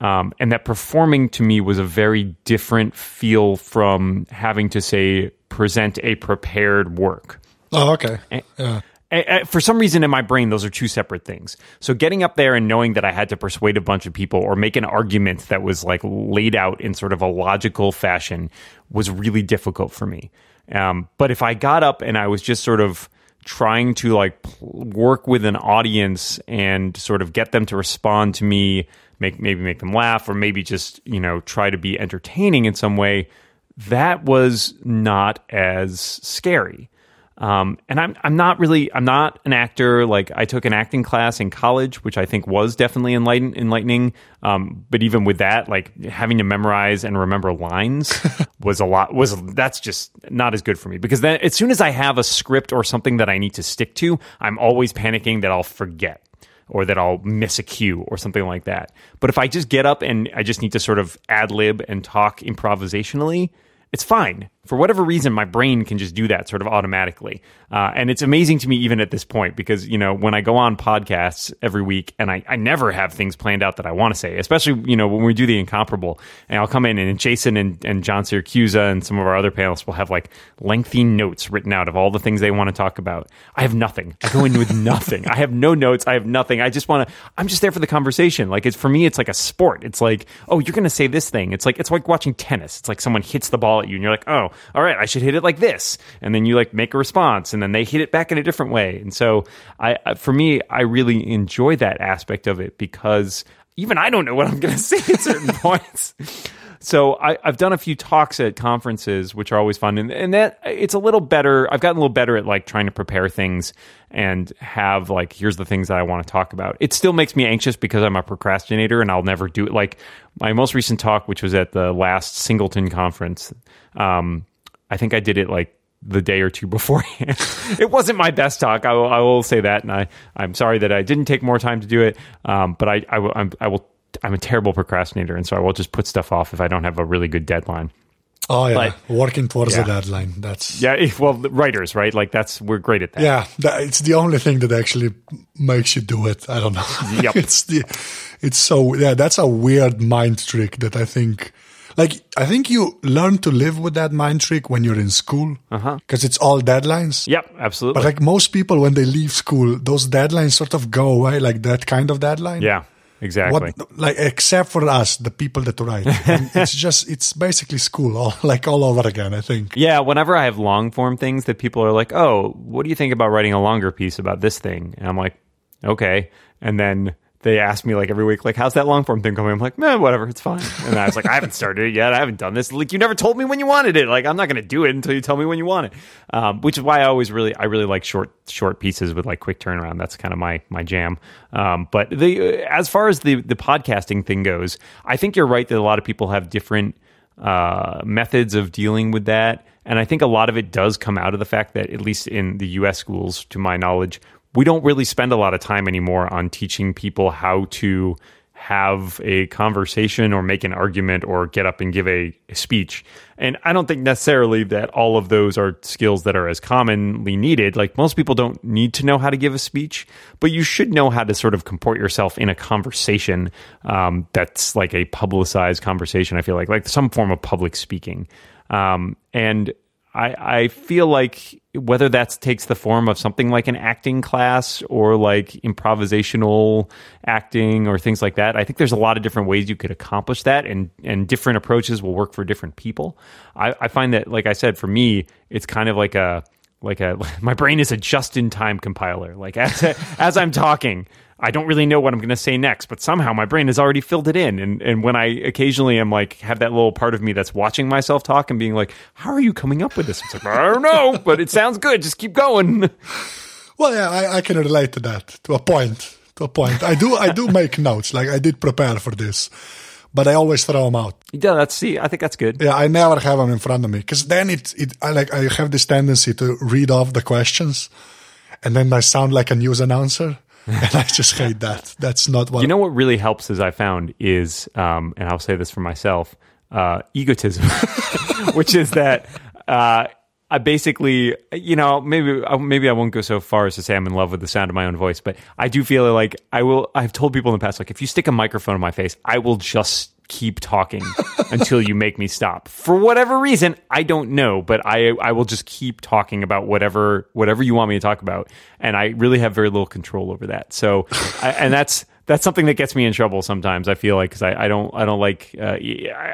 Um, and that performing to me was a very different feel from having to say present a prepared work. oh, okay. Yeah. A- a- For some reason in my brain, those are two separate things. So getting up there and knowing that I had to persuade a bunch of people or make an argument that was like laid out in sort of a logical fashion was really difficult for me. Um, but if I got up and I was just sort of trying to like work with an audience and sort of get them to respond to me, make maybe make them laugh or maybe just you know try to be entertaining in some way, that was not as scary. Um, and I'm I'm not really I'm not an actor. Like I took an acting class in college, which I think was definitely enlighten, enlightening. Um, but even with that, like having to memorize and remember lines was a lot. Was that's just not as good for me because then as soon as I have a script or something that I need to stick to, I'm always panicking that I'll forget or that I'll miss a cue or something like that. But if I just get up and I just need to sort of ad lib and talk improvisationally, it's fine. For whatever reason, my brain can just do that sort of automatically. Uh, and it's amazing to me even at this point because, you know, when I go on podcasts every week and I, I never have things planned out that I want to say, especially, you know, when we do the incomparable and I'll come in and Jason and, and John Siracusa and some of our other panelists will have like lengthy notes written out of all the things they want to talk about. I have nothing. I go in with nothing. I have no notes. I have nothing. I just want to, I'm just there for the conversation. Like it's for me, it's like a sport. It's like, oh, you're going to say this thing. It's like, it's like watching tennis. It's like someone hits the ball at you and you're like, oh, all right, I should hit it like this. And then you like make a response and then they hit it back in a different way. And so I, for me, I really enjoy that aspect of it because even I don't know what I'm going to say at certain points. so I, I've done a few talks at conferences, which are always fun, and, and that it's a little better. I've gotten a little better at like trying to prepare things and have like here's the things that I want to talk about. It still makes me anxious because I'm a procrastinator and I'll never do it. Like my most recent talk, which was at the last Çingleton conference, um, I think I did it like the day or two beforehand. it wasn't my best talk. I will, I will say that, and I I'm sorry that I didn't take more time to do it. Um, but I I will I'm, I will I'm a terrible procrastinator, and so I will just put stuff off if I don't have a really good deadline. Oh yeah, But- working towards Yeah. the deadline. That's Yeah, if, well, the writers, right? Like that's we're great at that. Yeah, that, it's the only thing that actually makes you do it. I don't know. Yep. it's the, it's so yeah. That's a weird mind trick that I think, like I think you learn to live with that mind trick when you're in school, uh-huh. because it's all deadlines. Yep, absolutely. But like most people, when they leave school, those deadlines sort of go away, like that kind of deadline. yeah, exactly. What, like except for us, the people that write, And it's just it's basically school, all like all over again. I think. Yeah, whenever I have long form things that people are like, "Oh, what do you think about writing a longer piece about this thing?" And I'm like, "Okay." And then they ask me like every week, like, "How's that long form thing coming?" I'm like, "Man, whatever, it's fine." And I was like, "I haven't started it yet. I haven't done this. Like, you never told me when you wanted it. Like, I'm not going to do it until you tell me when you want it." Um, which is why I always really, I really like short, short pieces with like quick turnaround. That's kind of my my jam. Um, but the as far as the the podcasting thing goes, I think you're right that a lot of people have different uh, methods of dealing with that. And I think a lot of it does come out of the fact that, at least in the US schools, to my knowledge, we don't really spend a lot of time anymore on teaching people how to have a conversation or make an argument or get up and give a, a speech. And I don't think necessarily that all of those are skills that are as commonly needed. Like most people don't need to know how to give a speech, but you should know how to sort of comport yourself in a conversation um, that's like a publicized conversation. I feel like like some form of public speaking. Um, and I, I feel like whether that takes the form of something like an acting class or like improvisational acting or things like that, I think there's a lot of different ways you could accomplish that, and and different approaches will work for different people. I, I find that, like I said, for me, it's kind of like a like a my brain is a just in time compiler. Like as as I'm talking, I don't really know what I'm going to say next, but somehow my brain has already filled it in. And and when I occasionally am like have that little part of me that's watching myself talk and being like, "How are you coming up with this?" It's like I don't know, but it sounds good. Just keep going. Well, yeah, I, I can relate to that to a point. To a point, I do. I do make notes. Like I did prepare for this, but I always throw them out. Yeah, that's see. I think that's good. Yeah, I never have them in front of me because then it. It. I like. I have this tendency to read off the questions, and then I sound like a news announcer, and I just hate that. That's not what. You know what really helps, as I found, is, um, and I'll say this for myself, uh, egotism, which is that uh, I basically, you know, maybe maybe I won't go so far as to say I'm in love with the sound of my own voice, but I do feel like I will. I've told people in the past, like if you stick a microphone in my face, I will just keep talking until you make me stop. For whatever reason, I don't know, but I I will just keep talking about whatever whatever you want me to talk about, and I really have very little control over that. So, I, and that's that's something that gets me in trouble sometimes. I feel like because I, I don't I don't like uh,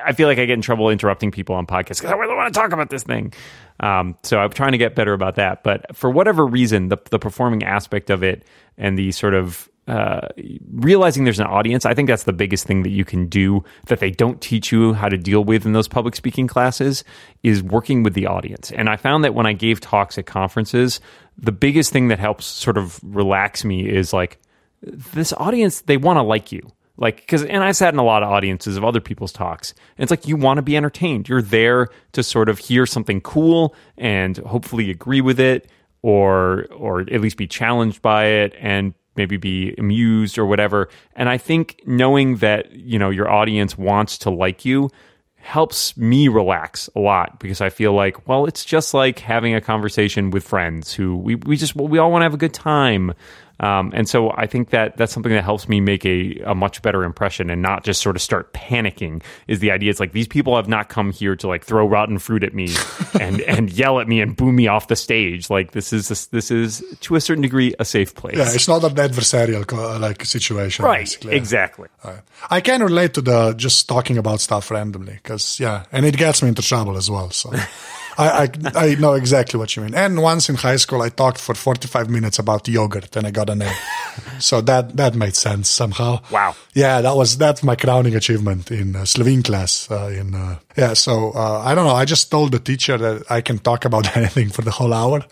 I feel like I get in trouble interrupting people on podcasts because I really want to talk about this thing. Um, so I'm trying to get better about that. But for whatever reason, the the performing aspect of it and the sort of uh, realizing there's an audience, I think that's the biggest thing that you can do that they don't teach you how to deal with in those public speaking classes is working with the audience. And I found that when I gave talks at conferences, the biggest thing that helps sort of relax me is like this audience, they want to like you. Like, because, and I sat in a lot of audiences of other people's talks. And it's like you want to be entertained. You're there to sort of hear something cool and hopefully agree with it or, or at least be challenged by it and maybe be amused or whatever. And I think knowing that, you know, your audience wants to like you helps me relax a lot because I feel like, well, it's just like having a conversation with friends who we, we just, we all want to have a good time. Um, and so I think that that's something that helps me make a, a much better impression and not just sort of start panicking is the idea. It's like these people have not come here to like throw rotten fruit at me and, and yell at me and boo me off the stage. Like this is, this is to a certain degree a safe place. Yeah, it's not an adversarial co- like situation. right. basically. Exactly. Right. I can relate to the just talking about stuff randomly because yeah, and it gets me into trouble as well. So I, I I know exactly what you mean. And once in high school, I talked for forty five minutes about yogurt, and I got an A. so that that made sense somehow. Wow. Yeah, that was that's my crowning achievement in uh, Slovene class. Uh, in uh, yeah, so uh, I don't know. I just told the teacher that I can talk about anything for the whole hour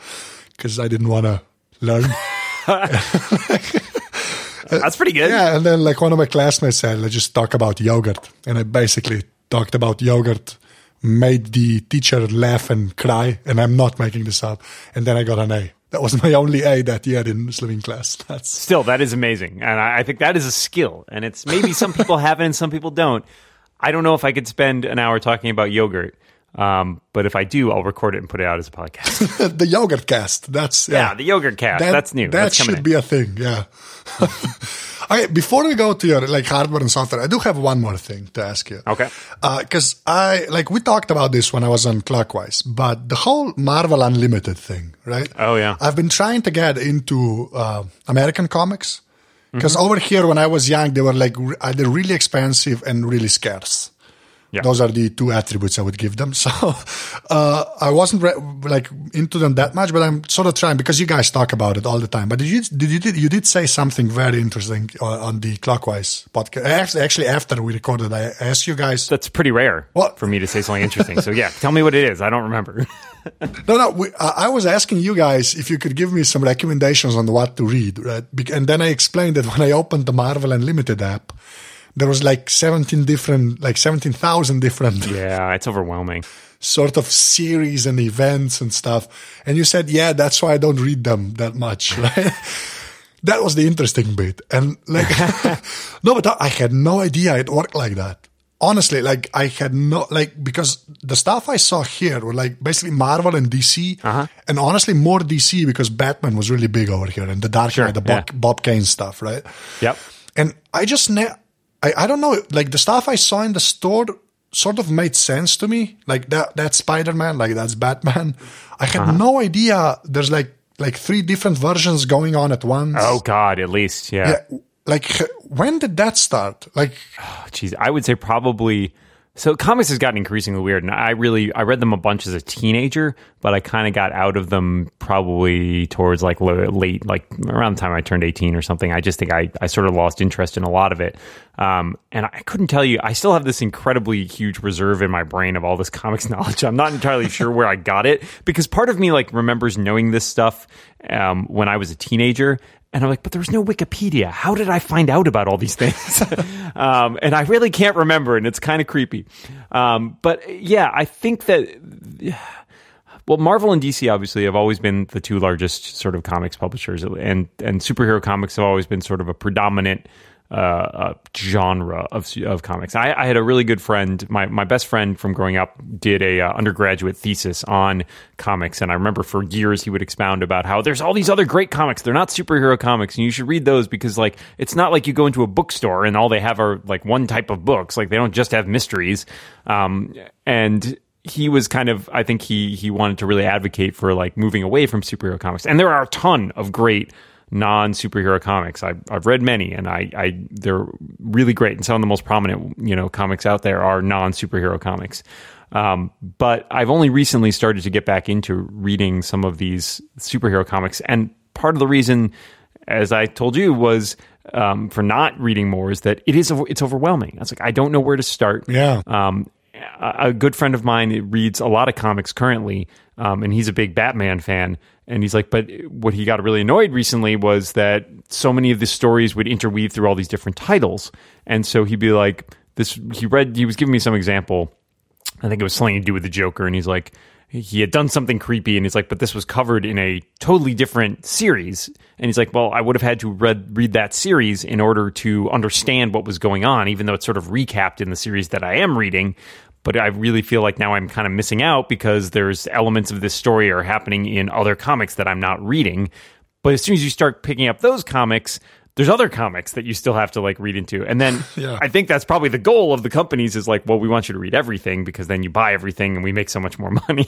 because I didn't want to learn. That's pretty good. Yeah, and then like one of my classmates said, let's just talk about yogurt, and I basically talked about yogurt, made the teacher laugh and cry, and I'm not making this up. And then I got an A. That was my only A that year in swimming class. That's Still, that is amazing, and I, I think that is a skill, and it's maybe some people have it and some people don't. I don't know if I could spend an hour talking about yogurt, um, but if I do, I'll record it and put it out as a podcast. the yogurt cast. That's yeah, yeah. the yogurt cast. That- That's new. That That's coming should in. be a thing. Yeah. Okay, before we go to your like hardware and software, I do have one more thing to ask you. Okay. Because I like we talked about this when I was on Clockwise, but the whole Marvel Unlimited thing, right? Oh, yeah. I've been trying to get into uh, American comics because Mm-hmm. over here when I was young, they were like either really expensive and really scarce. Yeah. Those are the two attributes I would give them. So uh, I wasn't re- like into them that much, but I'm sort of trying because you guys talk about it all the time. But did you did you did, you did say something very interesting on, on the Clockwise podcast? Actually, actually, after we recorded, I asked you guys. That's pretty rare What? for me to say something interesting. So yeah, tell me what it is. I don't remember. No, no. We, I was asking you guys if you could give me some recommendations on what to read, right? And then I explained that when I opened the Marvel Unlimited app, there was like seventeen different, like seventeen thousand different yeah, it's overwhelming. sort of series and events and stuff. And you said, yeah, that's why I don't read them that much, right? that was the interesting bit. And like, no, but I had no idea it worked like that. Honestly, like I had no, like, because the stuff I saw here were like basically Marvel and DC. Uh-huh. And honestly, more DC because Batman was really big over here and the Dark Sure, Knight, the Bob, yeah. Bob Kane stuff, right? Yep. And I just, ne- I, I don't know, like the stuff I saw in the store sort of made sense to me. Like that, that's Spider Man, like that's Batman. I had Uh-huh. no idea there's like, like three different versions going on at once. Oh God, at least yeah. yeah. Like, when did that start? Like, Jeez, I would say probably. So comics has gotten increasingly weird, and I really I read them a bunch as a teenager, but I kind of got out of them probably towards like late, like around the time I turned eighteen or something. I just think I I sort of lost interest in a lot of it, um, and I couldn't tell you. I still have this incredibly huge reserve in my brain of all this comics knowledge. I'm not entirely sure where I got it because part of me like remembers knowing this stuff um, when I was a teenager, and I'm like, but there was no Wikipedia. How did I find out about all these things? um, and I really can't remember, and it's kind of creepy. Um, but yeah, I think that. Well, Marvel and DC obviously have always been the two largest sort of comics publishers, and and superhero comics have always been sort of a predominant uh, genre of of comics. I, I had a really good friend, my my best friend from growing up, did a uh, undergraduate thesis on comics, and I remember for years he would expound about how there's all these other great comics. They're not superhero comics, and you should read those because like it's not like you go into a bookstore and all they have are like one type of books. Like they don't just have mysteries, um, and he was kind of I think he he wanted to really advocate for like moving away from superhero comics. And there are a ton of great non superhero comics. I've I've read many and I, I they're really great. And some of the most prominent, you know, comics out there are non superhero comics. Um, but I've only recently started to get back into reading some of these superhero comics. And part of the reason, as I told you, was um, for not reading more is that it is it's overwhelming. I was like, I don't know where to start. Yeah. Um, a a good friend of mine reads a lot of comics currently, um, and he's a big Batman fan. And he's like, but what he got really annoyed recently was that so many of the stories would interweave through all these different titles. And so he'd be like, this, he read, he was giving me some example. I think it was something to do with the Joker. And he's like, he had done something creepy. And he's like, but this was covered in a totally different series. And he's like, well, I would have had to read, read that series in order to understand what was going on, even though it's sort of recapped in the series that I am reading but I really feel like now I'm kind of missing out because there's elements of this story are happening in other comics that I'm not reading. But as soon as you start picking up those comics, there's other comics that you still have to like read into. And then Yeah. I think that's probably the goal of the companies is like, well, we want you to read everything because then you buy everything and we make so much more money.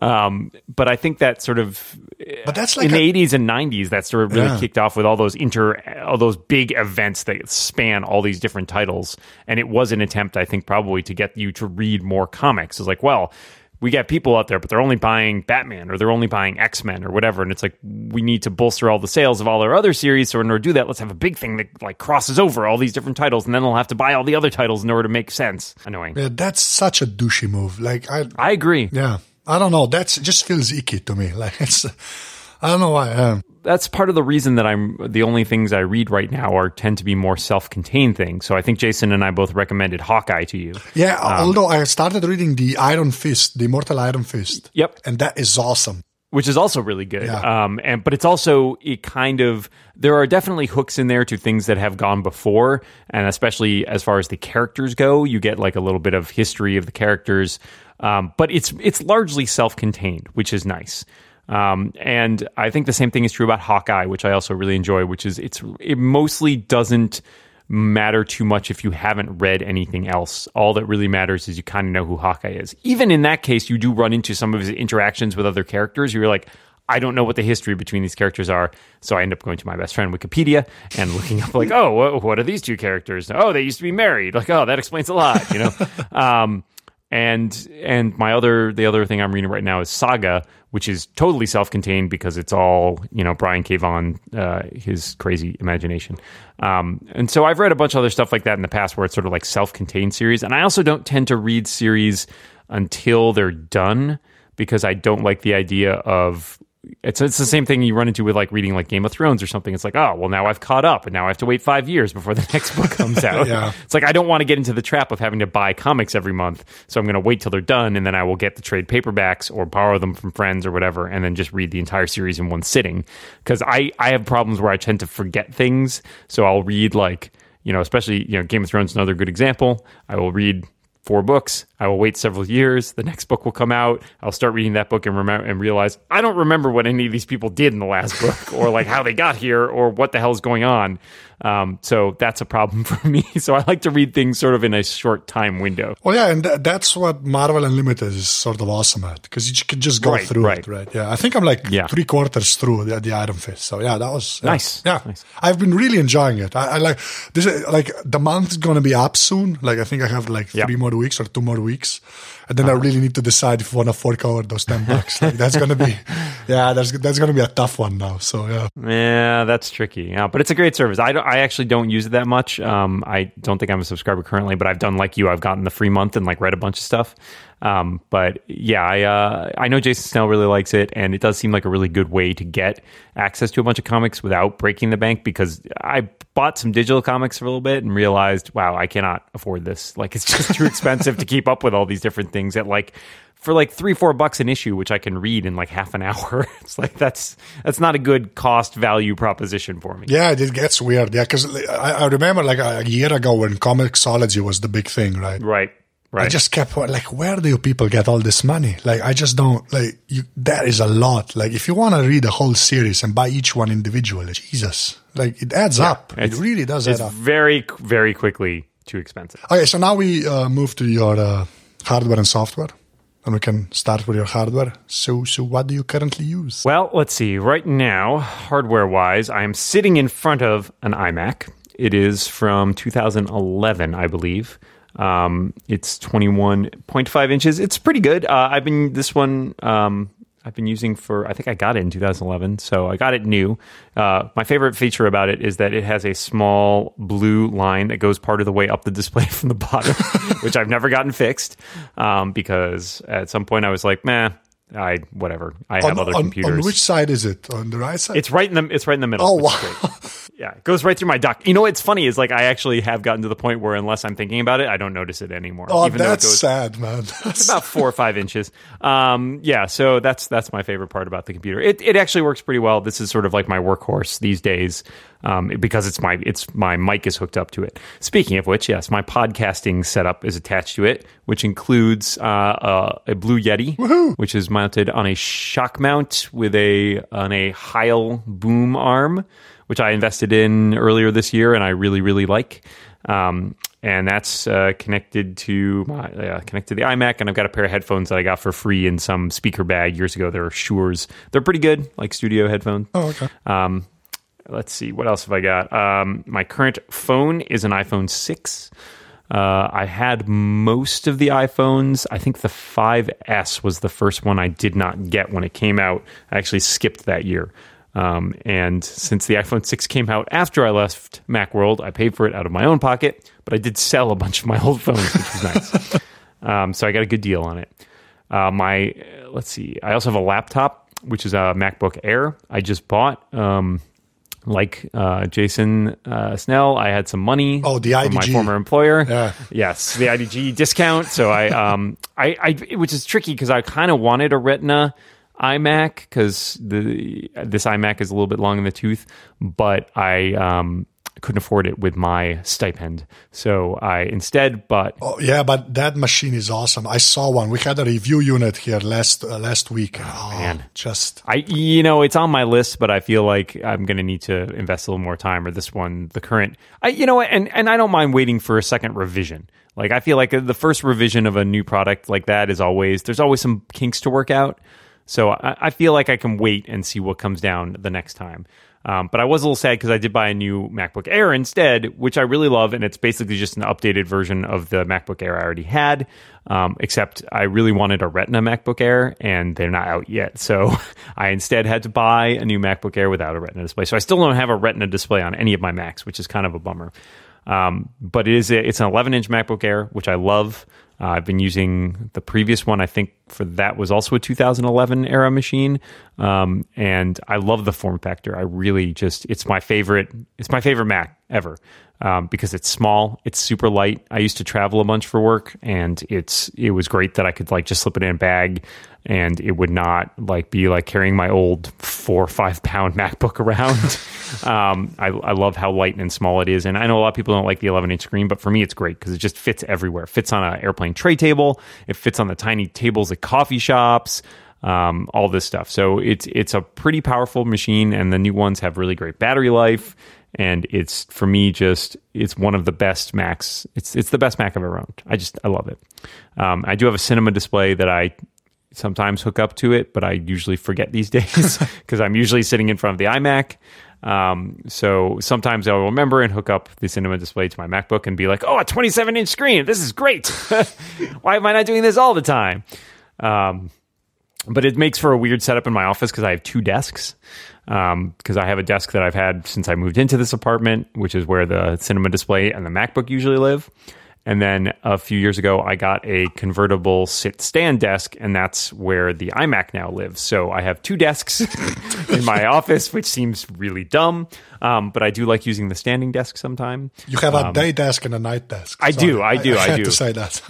um, but I think that sort of But that's like in a- the 80s and 90s that sort of really Yeah. kicked off with all those inter all those big events that span all these different titles and it was an attempt i think probably to get you to read more comics it's like well we get people out there, but they're only buying Batman or they're only buying X Men or whatever, and it's like we need to bolster all the sales of all our other series. So in order to do that, let's have a big thing that like crosses over all these different titles, and then they'll have to buy all the other titles in order to make sense. Annoying. Yeah, that's such a douchey move. Like I, I agree. yeah, I don't know. That's just feels icky to me. Like it's, I don't know why. Um, that's part of the reason that I'm the only things I read right now are tend to be more self-contained things. So I think Jason and I both recommended Hawkeye to you. yeah, although I started reading the Iron Fist, the Immortal Iron Fist. Yep. and that is awesome. which is also really good. Yeah. Um, and but it's also it kind of there are definitely hooks in there to things that have gone before, and especially as far as the characters go, you get like a little bit of history of the characters. Um, but it's it's largely self-contained, which is nice. Um, and I think the same thing is true about Hawkeye, which I also really enjoy. Which is it's it mostly doesn't matter too much if you haven't read anything else. All that really matters is you kind of know who Hawkeye is. Even in that case, you do run into some of his interactions with other characters. You're like, I don't know what the history between these characters are. So I end up going to my best friend Wikipedia and looking up like, oh, what, are these two characters? Oh, they used to be married. Like, oh, that explains a lot, you know. um, and and my other the other thing I'm reading right now is Saga, which is totally self-contained because it's all you know Brian K. Vaughan, uh, his crazy imagination. Um, and so I've read a bunch of other stuff like that in the past where it's sort of like self-contained series. And I also don't tend to read series until they're done because I don't like the idea of it's it's the same thing you run into with like reading like Game of Thrones or something. It's like, oh, well, now I've caught up, and now I have to wait five years before the next book comes out. Yeah. It's like I don't want to get into the trap of having to buy comics every month, so I'm going to wait till they're done, and then I will get the trade paperbacks or borrow them from friends or whatever, and then just read the entire series in one sitting. Because I I have problems where I tend to forget things, so I'll read like you know, especially you know, Game of Thrones is another good example. I will read four books. I will wait several years. The next book will come out. I'll start reading that book and remember and realize I don't remember what any of these people did in the last book, or like how they got here, or what the hell is going on. Um, so that's a problem for me. So I like to read things sort of in a short time window. Well, yeah, and th- that's what Marvel Unlimited is sort of awesome at because you can just go Right, through right. it, right? Yeah, I think I'm like Yeah. three quarters through the, the Iron Fist. So yeah, that was yeah. Nice, Yeah, nice. I've been really enjoying it. I, I like this. Is, like the month is going to be up soon. Like I think I have like Yeah. Three more weeks or two more weeks, weeks and then I really need to decide if I want to fork over those ten bucks. like that's going to be, yeah, that's that's going to be a tough one now. So yeah. Yeah, that's tricky. Yeah, but it's a great service. I don't, I actually don't use it that much. Um, I don't think I'm a subscriber currently, but I've done like you. I've gotten the free month and like read a bunch of stuff. Um, but yeah, I uh, I know Jason Snell really likes it, and it does seem like a really good way to get access to a bunch of comics without breaking the bank. Because I bought some digital comics for a little bit and realized, wow, I cannot afford this. Like, it's just too expensive to keep up with all these different things at like for like three four bucks an issue which i can read in like half an hour it's like that's that's not a good cost value proposition for me Yeah, it gets weird. Yeah, because I, I remember like a year ago when Comixology was the big thing, right? right right I just kept like, where do you people get all this money? Like, I just don't like. You, that is a lot. Like, if you want to read a whole series and buy each one individually, Jesus, like it adds up. It really does add up. very very quickly too expensive Okay, so now we uh, move to your uh, hardware and software, and we can start with your hardware. So, so what do you currently use? well let's see. Right now hardware wise i am sitting in front of an imac. It is from 2011 i believe. Um, it's 21.5 inches. It's pretty good. Uh, i've been this one um, I've been using for, I think I got it in 2011, so I got it new. Uh, my favorite feature about it is that it has a small blue line that goes part of the way up the display from the bottom, which I've never gotten fixed um, because at some point I was like, man, I whatever. I have on, other computers. on which side is it? On the right side? It's right in the it's right in the middle. Oh, wow. Yeah, it goes right through my dock. You know what's funny is like I actually have gotten to the point where unless I'm thinking about it, I don't notice it anymore. oh, even though it that's goes sad, man. That's- about four or five inches. Um, yeah, so that's that's my favorite part about the computer. It it actually works pretty well. This is sort of like my workhorse these days um, because it's my it's my mic is hooked up to it. Speaking of which, yes, my podcasting setup is attached to it, which includes uh, a, a Blue Yeti, which is mounted on a shock mount with a on a Heil boom arm, which I invested in earlier this year, and I really really like. Um, and that's uh, connected to my uh, connected to the iMac, and I've got a pair of headphones that I got for free in some speaker bag years ago. They're Shure's. They're pretty good, like studio headphones. oh, okay. Um, let's see, what else have I got? Um, my current phone is an iPhone six. Uh, I had most of the iPhones. I think the 5S was the first one I did not get when it came out. I actually skipped that year. Um, and since the iPhone 6 came out after I left Macworld, I paid for it out of my own pocket, but I did sell a bunch of my old phones, which was nice. um, so I got a good deal on it. Uh, my, let's see, I also have a laptop, which is a MacBook Air I just bought. Um, like uh, Jason uh, Snell, I had some money. Oh, the from my former employer. Yeah. Yes, the IDG discount. So I, um, I, I, which is tricky because I kind of wanted a Retina iMac because the this iMac is a little bit long in the tooth, but I um, couldn't afford it with my stipend. So I instead bought. Oh, yeah, but that machine is awesome. I saw one. We had a review unit here last uh, last week. Oh, man. just I, you know, it's on my list, but I feel like I'm going to need to invest a little more time. Or this one, the current, I, you know, and and I don't mind waiting for a second revision. Like I feel like the first revision of a new product like that is always there's always some kinks to work out. So I, I feel like I can wait and see what comes down the next time. Um, but I was a little sad because I did buy a new MacBook Air instead, which I really love, and it's basically just an updated version of the MacBook Air I already had. Um, except I really wanted a Retina MacBook Air, and they're not out yet. So I instead had to buy a new MacBook Air without a Retina display. So I still don't have a Retina display on any of my Macs, which is kind of a bummer. Um, but it is a, it's an 11 inch MacBook Air, which I love. Uh, I've been using the previous one. I think for that was also a 2011 era machine, um, and I love the form factor. I really just it's my favorite. It's my favorite Mac ever um, because it's small. It's super light. I used to travel a bunch for work, and it's it was great that I could like just slip it in a bag, and it would not like be like carrying my old four or five pound MacBook around. um, I, I love how light and small it is, and I know a lot of people don't like the 11 inch screen, but for me it's great because it just fits everywhere. It fits on an airplane tray table. It fits on the tiny tables at coffee shops. Um, all this stuff. So it's it's a pretty powerful machine, and the new ones have really great battery life. And it's for me just it's one of the best Macs. It's it's the best Mac I've ever owned. I just I love it. Um, I do have a cinema display that I sometimes hook up to it, but I usually forget these days because I'm usually sitting in front of the iMac. Um, so sometimes I'll remember and hook up the cinema display to my MacBook and be like, "Oh, a 27 inch screen! This is great! Why am I not doing this all the time?" Um, but it makes for a weird setup in my office because I have two desks. Because I have a desk that I've had since I moved into this apartment, which is where the cinema display and the MacBook usually live. And then a few years ago, I got a convertible sit stand desk, and that's where the iMac now lives. So I have two desks in my office, which seems really dumb. Um, but I do like using the standing desk sometime. you have a day desk and a night desk. Um, I do, I do, I had do. to say that.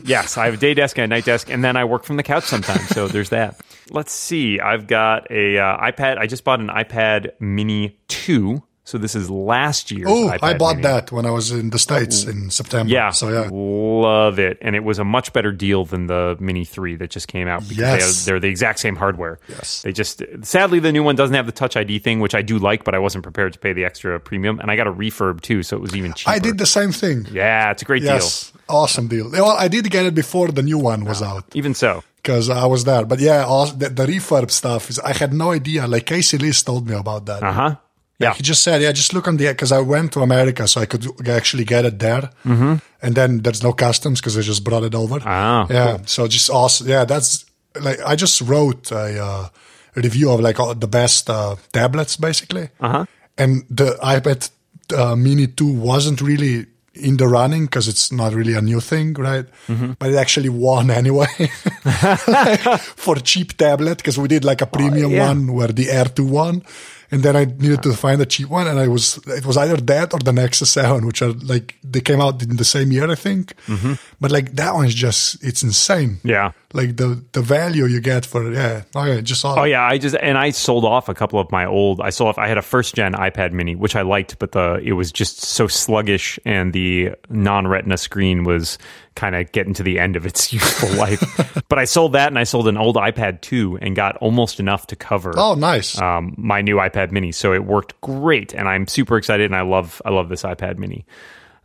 Yes, I have a day desk and a night desk, and then I work from the couch sometimes. So there's that. Let's see. I've got a uh, iPad. I just bought an iPad Mini two. So this is last year. oh, I bought Mini. that when I was in the states in September. Yeah, So yeah. love it, and it was a much better deal than the Mini Three that just came out because Yes. they are, they're the exact same hardware. Yes. they just sadly the new one doesn't have the Touch ID thing, which I do like, but I wasn't prepared to pay the extra premium, and I got a refurb too, so it was even cheaper. I did the same thing. Yeah, it's a great deal. Yes. Awesome deal. Well, I did get it before the new one was out. Even so, because I was there. But yeah, the, the refurb stuff is I had no idea. Like Casey Liss told me about that. uh huh. Yeah, He just said, yeah, just look on the because I went to America, so I could actually get it there. Mm-hmm. And then there's no customs because I just brought it over. Ah, yeah. So just awesome. Yeah, that's like I just wrote a, uh, review of like all the best uh, tablets basically. Uh-huh. And the iPad uh, Mini 2 wasn't really in the running because it's not really a new thing, right? Mm-hmm. But it actually won anyway for cheap tablet because we did like a premium yeah. one where the Air 2 won. And then I needed to find a cheap one, and I was it was either that or the Nexus Seven, which are like they came out in the same year, I think. Mm-hmm. But like that one's just it's insane. yeah. Like the the value you get for yeah, oh yeah, just all Oh yeah, I just and I sold off a couple of my old. I sold off. I had a first gen iPad Mini, which I liked, but the it was just so sluggish, and the non Retina screen was kind of getting to the end of its useful life. but I sold that, and I sold an old iPad 2 and got almost enough to cover. Oh, nice. Um, my new iPad Mini, so it worked great, and I'm super excited, and I love I love this iPad Mini.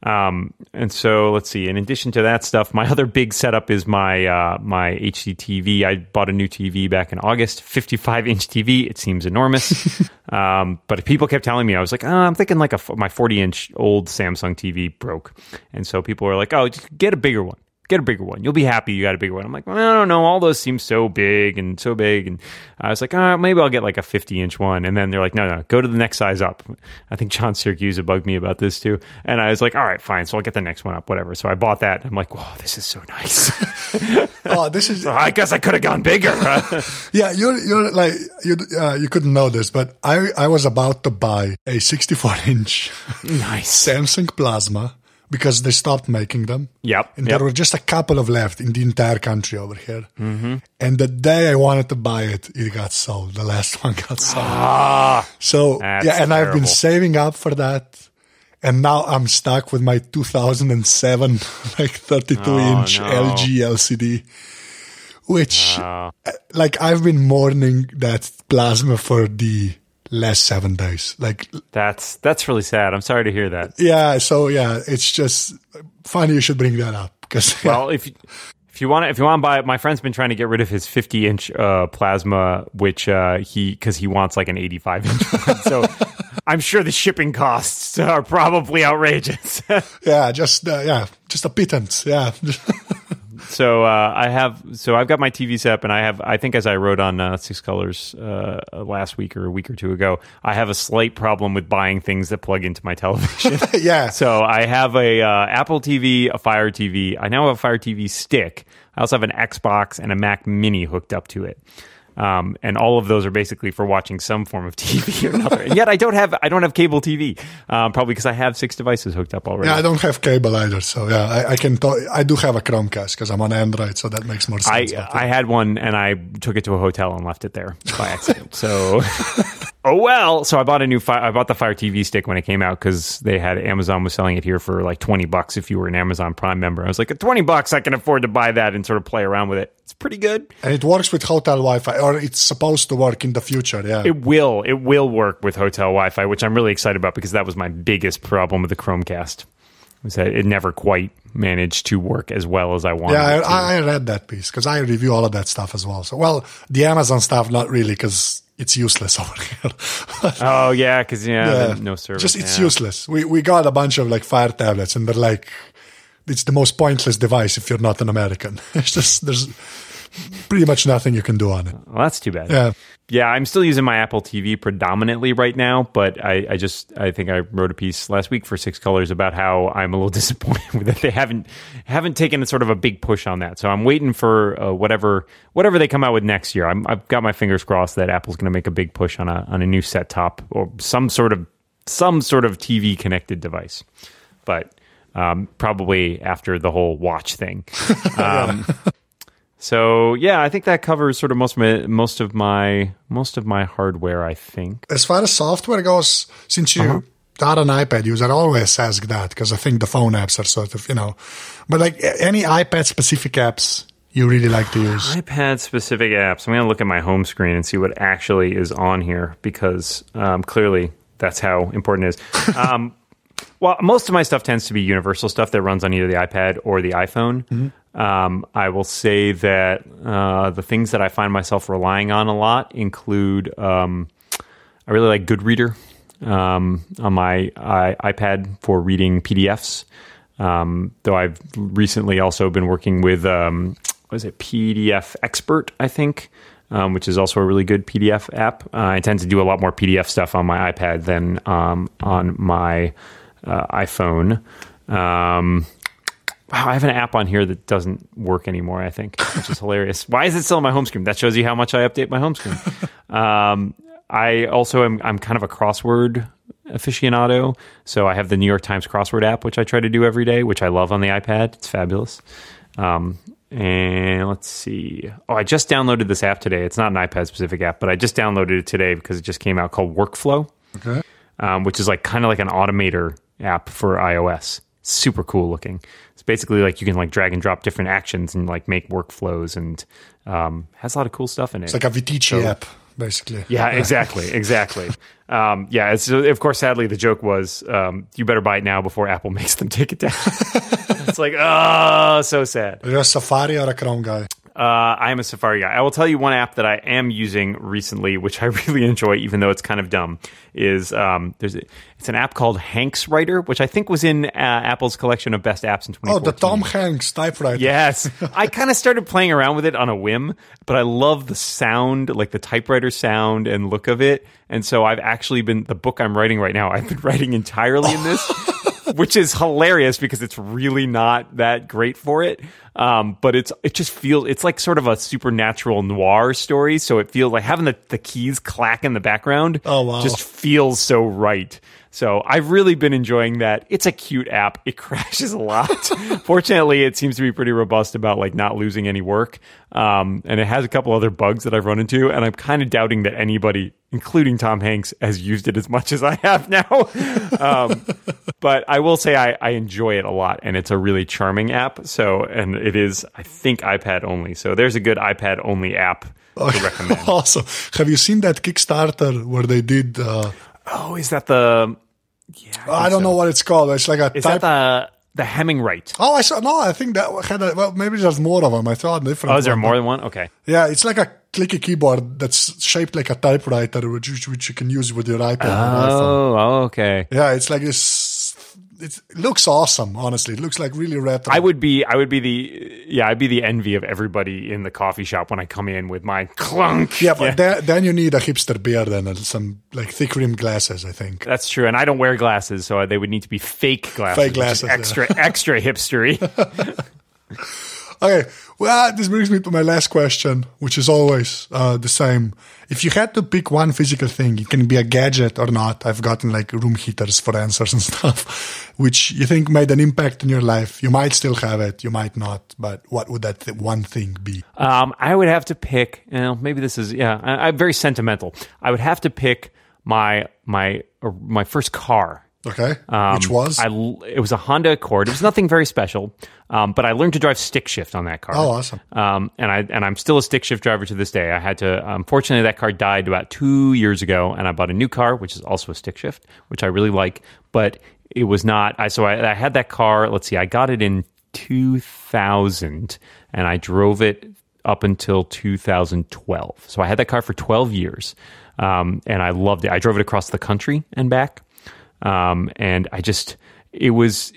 Um, and so let's see. In addition to that stuff, my other big setup is my uh, my HD TV. I bought a new TV back in August, 55 inch TV. It seems enormous, um, but people kept telling me I was like, oh, I'm thinking like a my 40 inch old Samsung TV broke, and so people were like, oh, just get a bigger one get a bigger one. You'll be happy you got a bigger one. I'm like, well, I don't know. All those seem so big and so big. And I was like, oh, maybe I'll get like a 50 inch one. And then they're like, no, no, go to the next size up. I think John Syracuse bugged me about this too. And I was like, all right, fine. So I'll get the next one up, whatever. So I bought that. I'm like, whoa, this is so nice. oh, this is. so I guess I could have gone bigger. yeah, you're you're like you uh, you couldn't know this, but I I was about to buy a 64 inch nice Samsung Plasma because they stopped making them. Yep. And yep. there were just a couple of left in the entire country over here. Mm-hmm. And the day I wanted to buy it, it got sold. The last one got sold. Ah, so, yeah, and I've been saving up for that. And now I'm stuck with my 2007, like 32 Oh, inch no. LG LCD, which, Oh. like, I've been mourning that plasma for the last seven days. Like, that's that's really sad. I'm sorry to hear that. yeah, so yeah, it's just funny you should bring that up because Well, if if you want to, if you want to buy it, my friend's been trying to get rid of his 50 inch uh, plasma, which uh, he because he wants like an 85 inch one. So I'm sure the shipping costs are probably outrageous. yeah, just uh, yeah, just a pittance. Yeah, so uh, I have so I've got my TV set up, and I have I think as I wrote on uh, Six Colors uh, last week or a week or two ago, I have a slight problem with buying things that plug into my television. yeah. So I have a uh, Apple TV, a Fire TV. I now have a Fire TV stick. I also have an Xbox and a Mac Mini hooked up to it. Um, and all of those are basically for watching some form of TV or another. and yet I don't have I don't have cable TV, um, probably because I have six devices hooked up already. Yeah, I don't have cable either, so yeah, I, I can. I do have a Chromecast because I'm on Android, so that makes more I, sense. but, I had one and I took it to a hotel and left it there by accident. so, oh well. So I bought a new Fire, I bought the Fire TV stick when it came out because they had Amazon was selling it here for like twenty bucks if you were an Amazon Prime member. I was like, at twenty bucks, I can afford to buy that and sort of play around with it. It's pretty good. and it works with hotel Wi-Fi, or it's supposed to work in the future. Yeah, It will it will work with hotel Wi-Fi, which I'm really excited about because that was my biggest problem with the Chromecast. Was that it never quite managed to work as well as I wanted. yeah, it to. I, I read that piece because I review all of that stuff as well. So, well, the Amazon stuff, not really, because it's useless over here. oh yeah, because yeah, Yeah. no service. Just it's yeah. useless. We we got a bunch of like Fire tablets, and they're like, it's the most pointless device if you're not an American. It's just there's pretty much nothing you can do on it. Well, that's too bad. Yeah. Yeah, I'm still using my Apple TV predominantly right now, but I, I just I think I wrote a piece last week for Six Colors about how I'm a little disappointed that. They haven't haven't taken a sort of a big push on that, so I'm waiting for uh, whatever whatever they come out with next year. I'm, I've got my fingers crossed that Apple's going to make a big push on a on a new set top or some sort of some sort of TV connected device, but um, probably after the whole watch thing. Um, so yeah, I think that covers sort of most of my most of my most of my hardware. I think. As far as software goes, since you are an iPad user, I always ask that because I think the phone apps are sort of you know, but like any iPad specific apps you really like to use. iPad specific apps. I'm going to look at my home screen and see what actually is on here because um, clearly that's how important it is. um, well, most of my stuff tends to be universal stuff that runs on either the iPad or the iPhone. Um, I will say that uh, the things that I find myself relying on a lot include um, I really like Goodreader um, on my I, iPad for reading PDFs. Um, though I've recently also been working with um, what is it PDF Expert, I think, um, which is also a really good PDF app. Uh, I tend to do a lot more PDF stuff on my iPad than um, on my uh, iPhone. Um, Wow, I have an app on here that doesn't work anymore, I think, which is hilarious. Why is it still on my home screen? That shows you how much I update my home screen. um, I also am I'm kind of a crossword aficionado. So I have the New York Times crossword app, which I try to do every day, which I love on the iPad. It's fabulous. Um, and let's see. Oh, I just downloaded this app today. It's not an iPad specific app, but I just downloaded it today because it just came out called Workflow Okay. um, which is like kind of like an automator app for iOS. Super cool looking. It's basically like you can like drag and drop different actions and like make workflows and um, has a lot of cool stuff in it. It's like a Viticci app, basically. Yeah, exactly, exactly. Um, yeah, it's, of course, sadly, the joke was, um, you better buy it now before Apple makes them take it down. it's like, oh, so sad. Are you a Safari or a Chrome guy? Uh, I am a Safari guy. I will tell you one app that I am using recently, which I really enjoy, even though it's kind of dumb. Is um, there's a, it's an app called Hanx Writer, which I think was in uh, Apple's collection of best apps in 2014. Oh, the Tom Hanks typewriter. Yes. I kind of started playing around with it on a whim, but I love the sound, like the typewriter sound and look of it. And so I've actually been, the book I'm writing right now, I've been writing entirely in this, which is hilarious because it's really not that great for it. Um, but it's, it just feels, it's like sort of a supernatural noir story. So it feels like having the, the keys clack in the background Oh, wow. just feels so right. So I've really been enjoying that. It's a cute app. It crashes a lot. Fortunately, it seems to be pretty robust about like not losing any work. Um, and it has a couple other bugs that I've run into, and I'm kind of doubting that anybody, including Tom Hanks, has used it as much as I have now. um, but I will say I, I enjoy it a lot, and it's a really charming app. So, and it is, I think, iPad only. So there's a good iPad only app to recommend. awesome. Have you seen that Kickstarter where they did? Uh, Oh, is that the? Yeah, I oh, don't know what it's called. It's like a Is type. that the the Hemingwrite? oh, I saw. No, I think that had. A, well, maybe there's more of them. I thought different. Oh, is there more than one? Okay. Yeah, it's like a clicky keyboard that's shaped like a typewriter, which which you can use with your iPad. or iPhone. Oh, oh, okay. Yeah, it's like this. It looks awesome. Honestly, it looks like really retro. I would be, I would be the, yeah, I'd be the envy of everybody in the coffee shop when I come in with my clunk. Yeah, but Then, then you need a hipster beard and some like thick rimmed glasses. I think. That's true, and I don't wear glasses, so they would need to be fake glasses. Fake glasses, yeah. extra, extra hipstery. Okay, well, this brings me to my last question, which is always uh, the same. If you had to pick one physical thing, it can be a gadget or not. I've gotten like room heaters for answers and stuff, which you think made an impact in your life. You might still have it, you might not, but what would that th- one thing be? Um, I would have to pick. You know, maybe this is yeah. I, I'm very sentimental. I would have to pick my my my first car. Okay, Um, which was I it was a Honda Accord. It was nothing very special, um, but I learned to drive stick shift on that car. Oh, awesome. Um, and I and I'm still a stick shift driver to this day. I had to. Unfortunately, that car died about two years ago, and I bought a new car, which is also a stick shift, which I really like. But it was not. I so I, I had that car. Let's see, I got it in 2000, and I drove it up until 2012. So I had that car for 12 years, um, and I loved it. I drove it across the country and back, um, and I just it was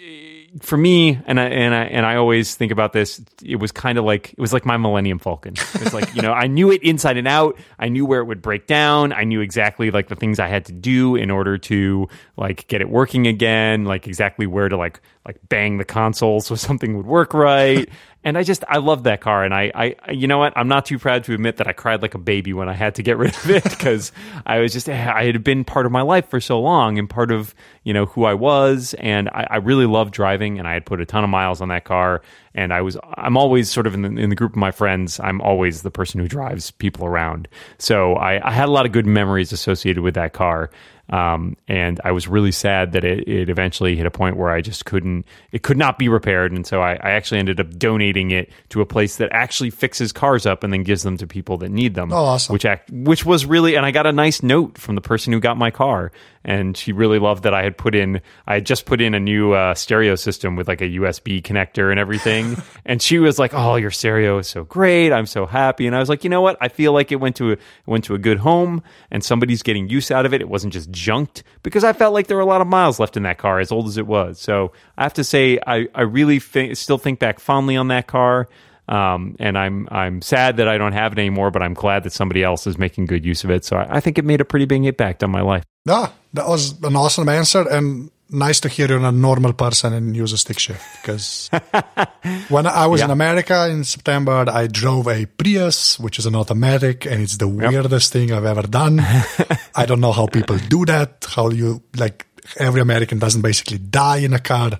for me, and I and I and I always think about this. It was kind of like it was like my Millennium Falcon. It was like you know I knew it inside and out. I knew where it would break down. I knew exactly like the things I had to do in order to like get it working again. Like exactly where to like like bang the console so something would work right. And I just I loved that car, and I, I you know what? I'm not too proud to admit that I cried like a baby when I had to get rid of it because I was just eh, I had been part of my life for so long and part of you know who I was, and I, I really loved driving, and I had put a ton of miles on that car, and I was I'm always sort of in the, in the group of my friends I'm always the person who drives people around, so I, I had a lot of good memories associated with that car. Um, and I was really sad that it, it eventually hit a point where I just couldn't, it could not be repaired. And so I, I actually ended up donating it to a place that actually fixes cars up and then gives them to people that need them. Oh, awesome. Which act, which was really, and I got a nice note from the person who got my car. And she really loved that I had put in, I had just put in a new uh, stereo system with like a USB connector and everything. and she was like, "Oh, your stereo is so great! I'm so happy." And I was like, "You know what? I feel like it went to a went to a good home, and somebody's getting use out of it. It wasn't just junked because I felt like there were a lot of miles left in that car, as old as it was. So I have to say, I I really thi- still think back fondly on that car. Um, and I'm I'm sad that I don't have it anymore, but I'm glad that somebody else is making good use of it. So I, I think it made a pretty big impact on my life. Yeah, that was an awesome answer and nice to hear you're a normal person and use a stick shift because when I was in America in September, I drove a Prius, which is an automatic, and it's the weirdest thing I've ever done. I don't know how people do that, how you like every American doesn't basically die in a car,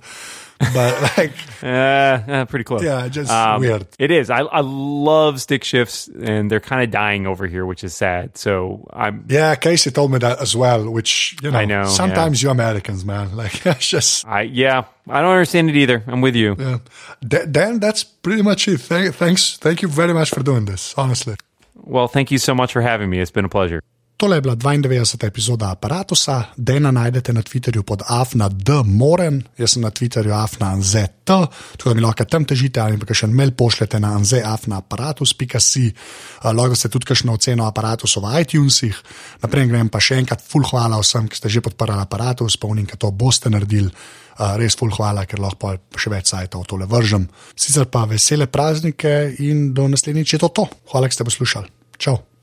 but like, Uh, uh, pretty close. yeah, just Um, weird. It is. I, I love stick shifts, and they're kind of dying over here, which is sad. So I'm. Yeah, Casey told me that as well, which, you know, I know, sometimes you Americans, man, like, it's just, I yeah. I don't understand it either. I'm with you. Yeah. Th- Dan, that's pretty much it. Th- thanks. Thank you very much for doing this, honestly. Well, thank you so much for having me. It's been a pleasure. Tole je bila 92. epizoda aparata. Dena najdete na Twitterju pod afna.dmoren, jaz sem na Twitterju afna.nzt, tako da mi lahko tam težite ali pa še en mail pošljete na anzeafnaaparatus.si. Lahko ste tudi kakšno oceno aparatus v iTunesih. Naprej grem pa še enkrat full hvala vsem, ki ste že podprli aparatus, spomnim, da to boste naredili. Uh, res full hvala, ker lahko še več sajtov tole vržem. Sicer pa vesele praznike in do naslednjič je to to. Hvala, da ste poslušali. Čau.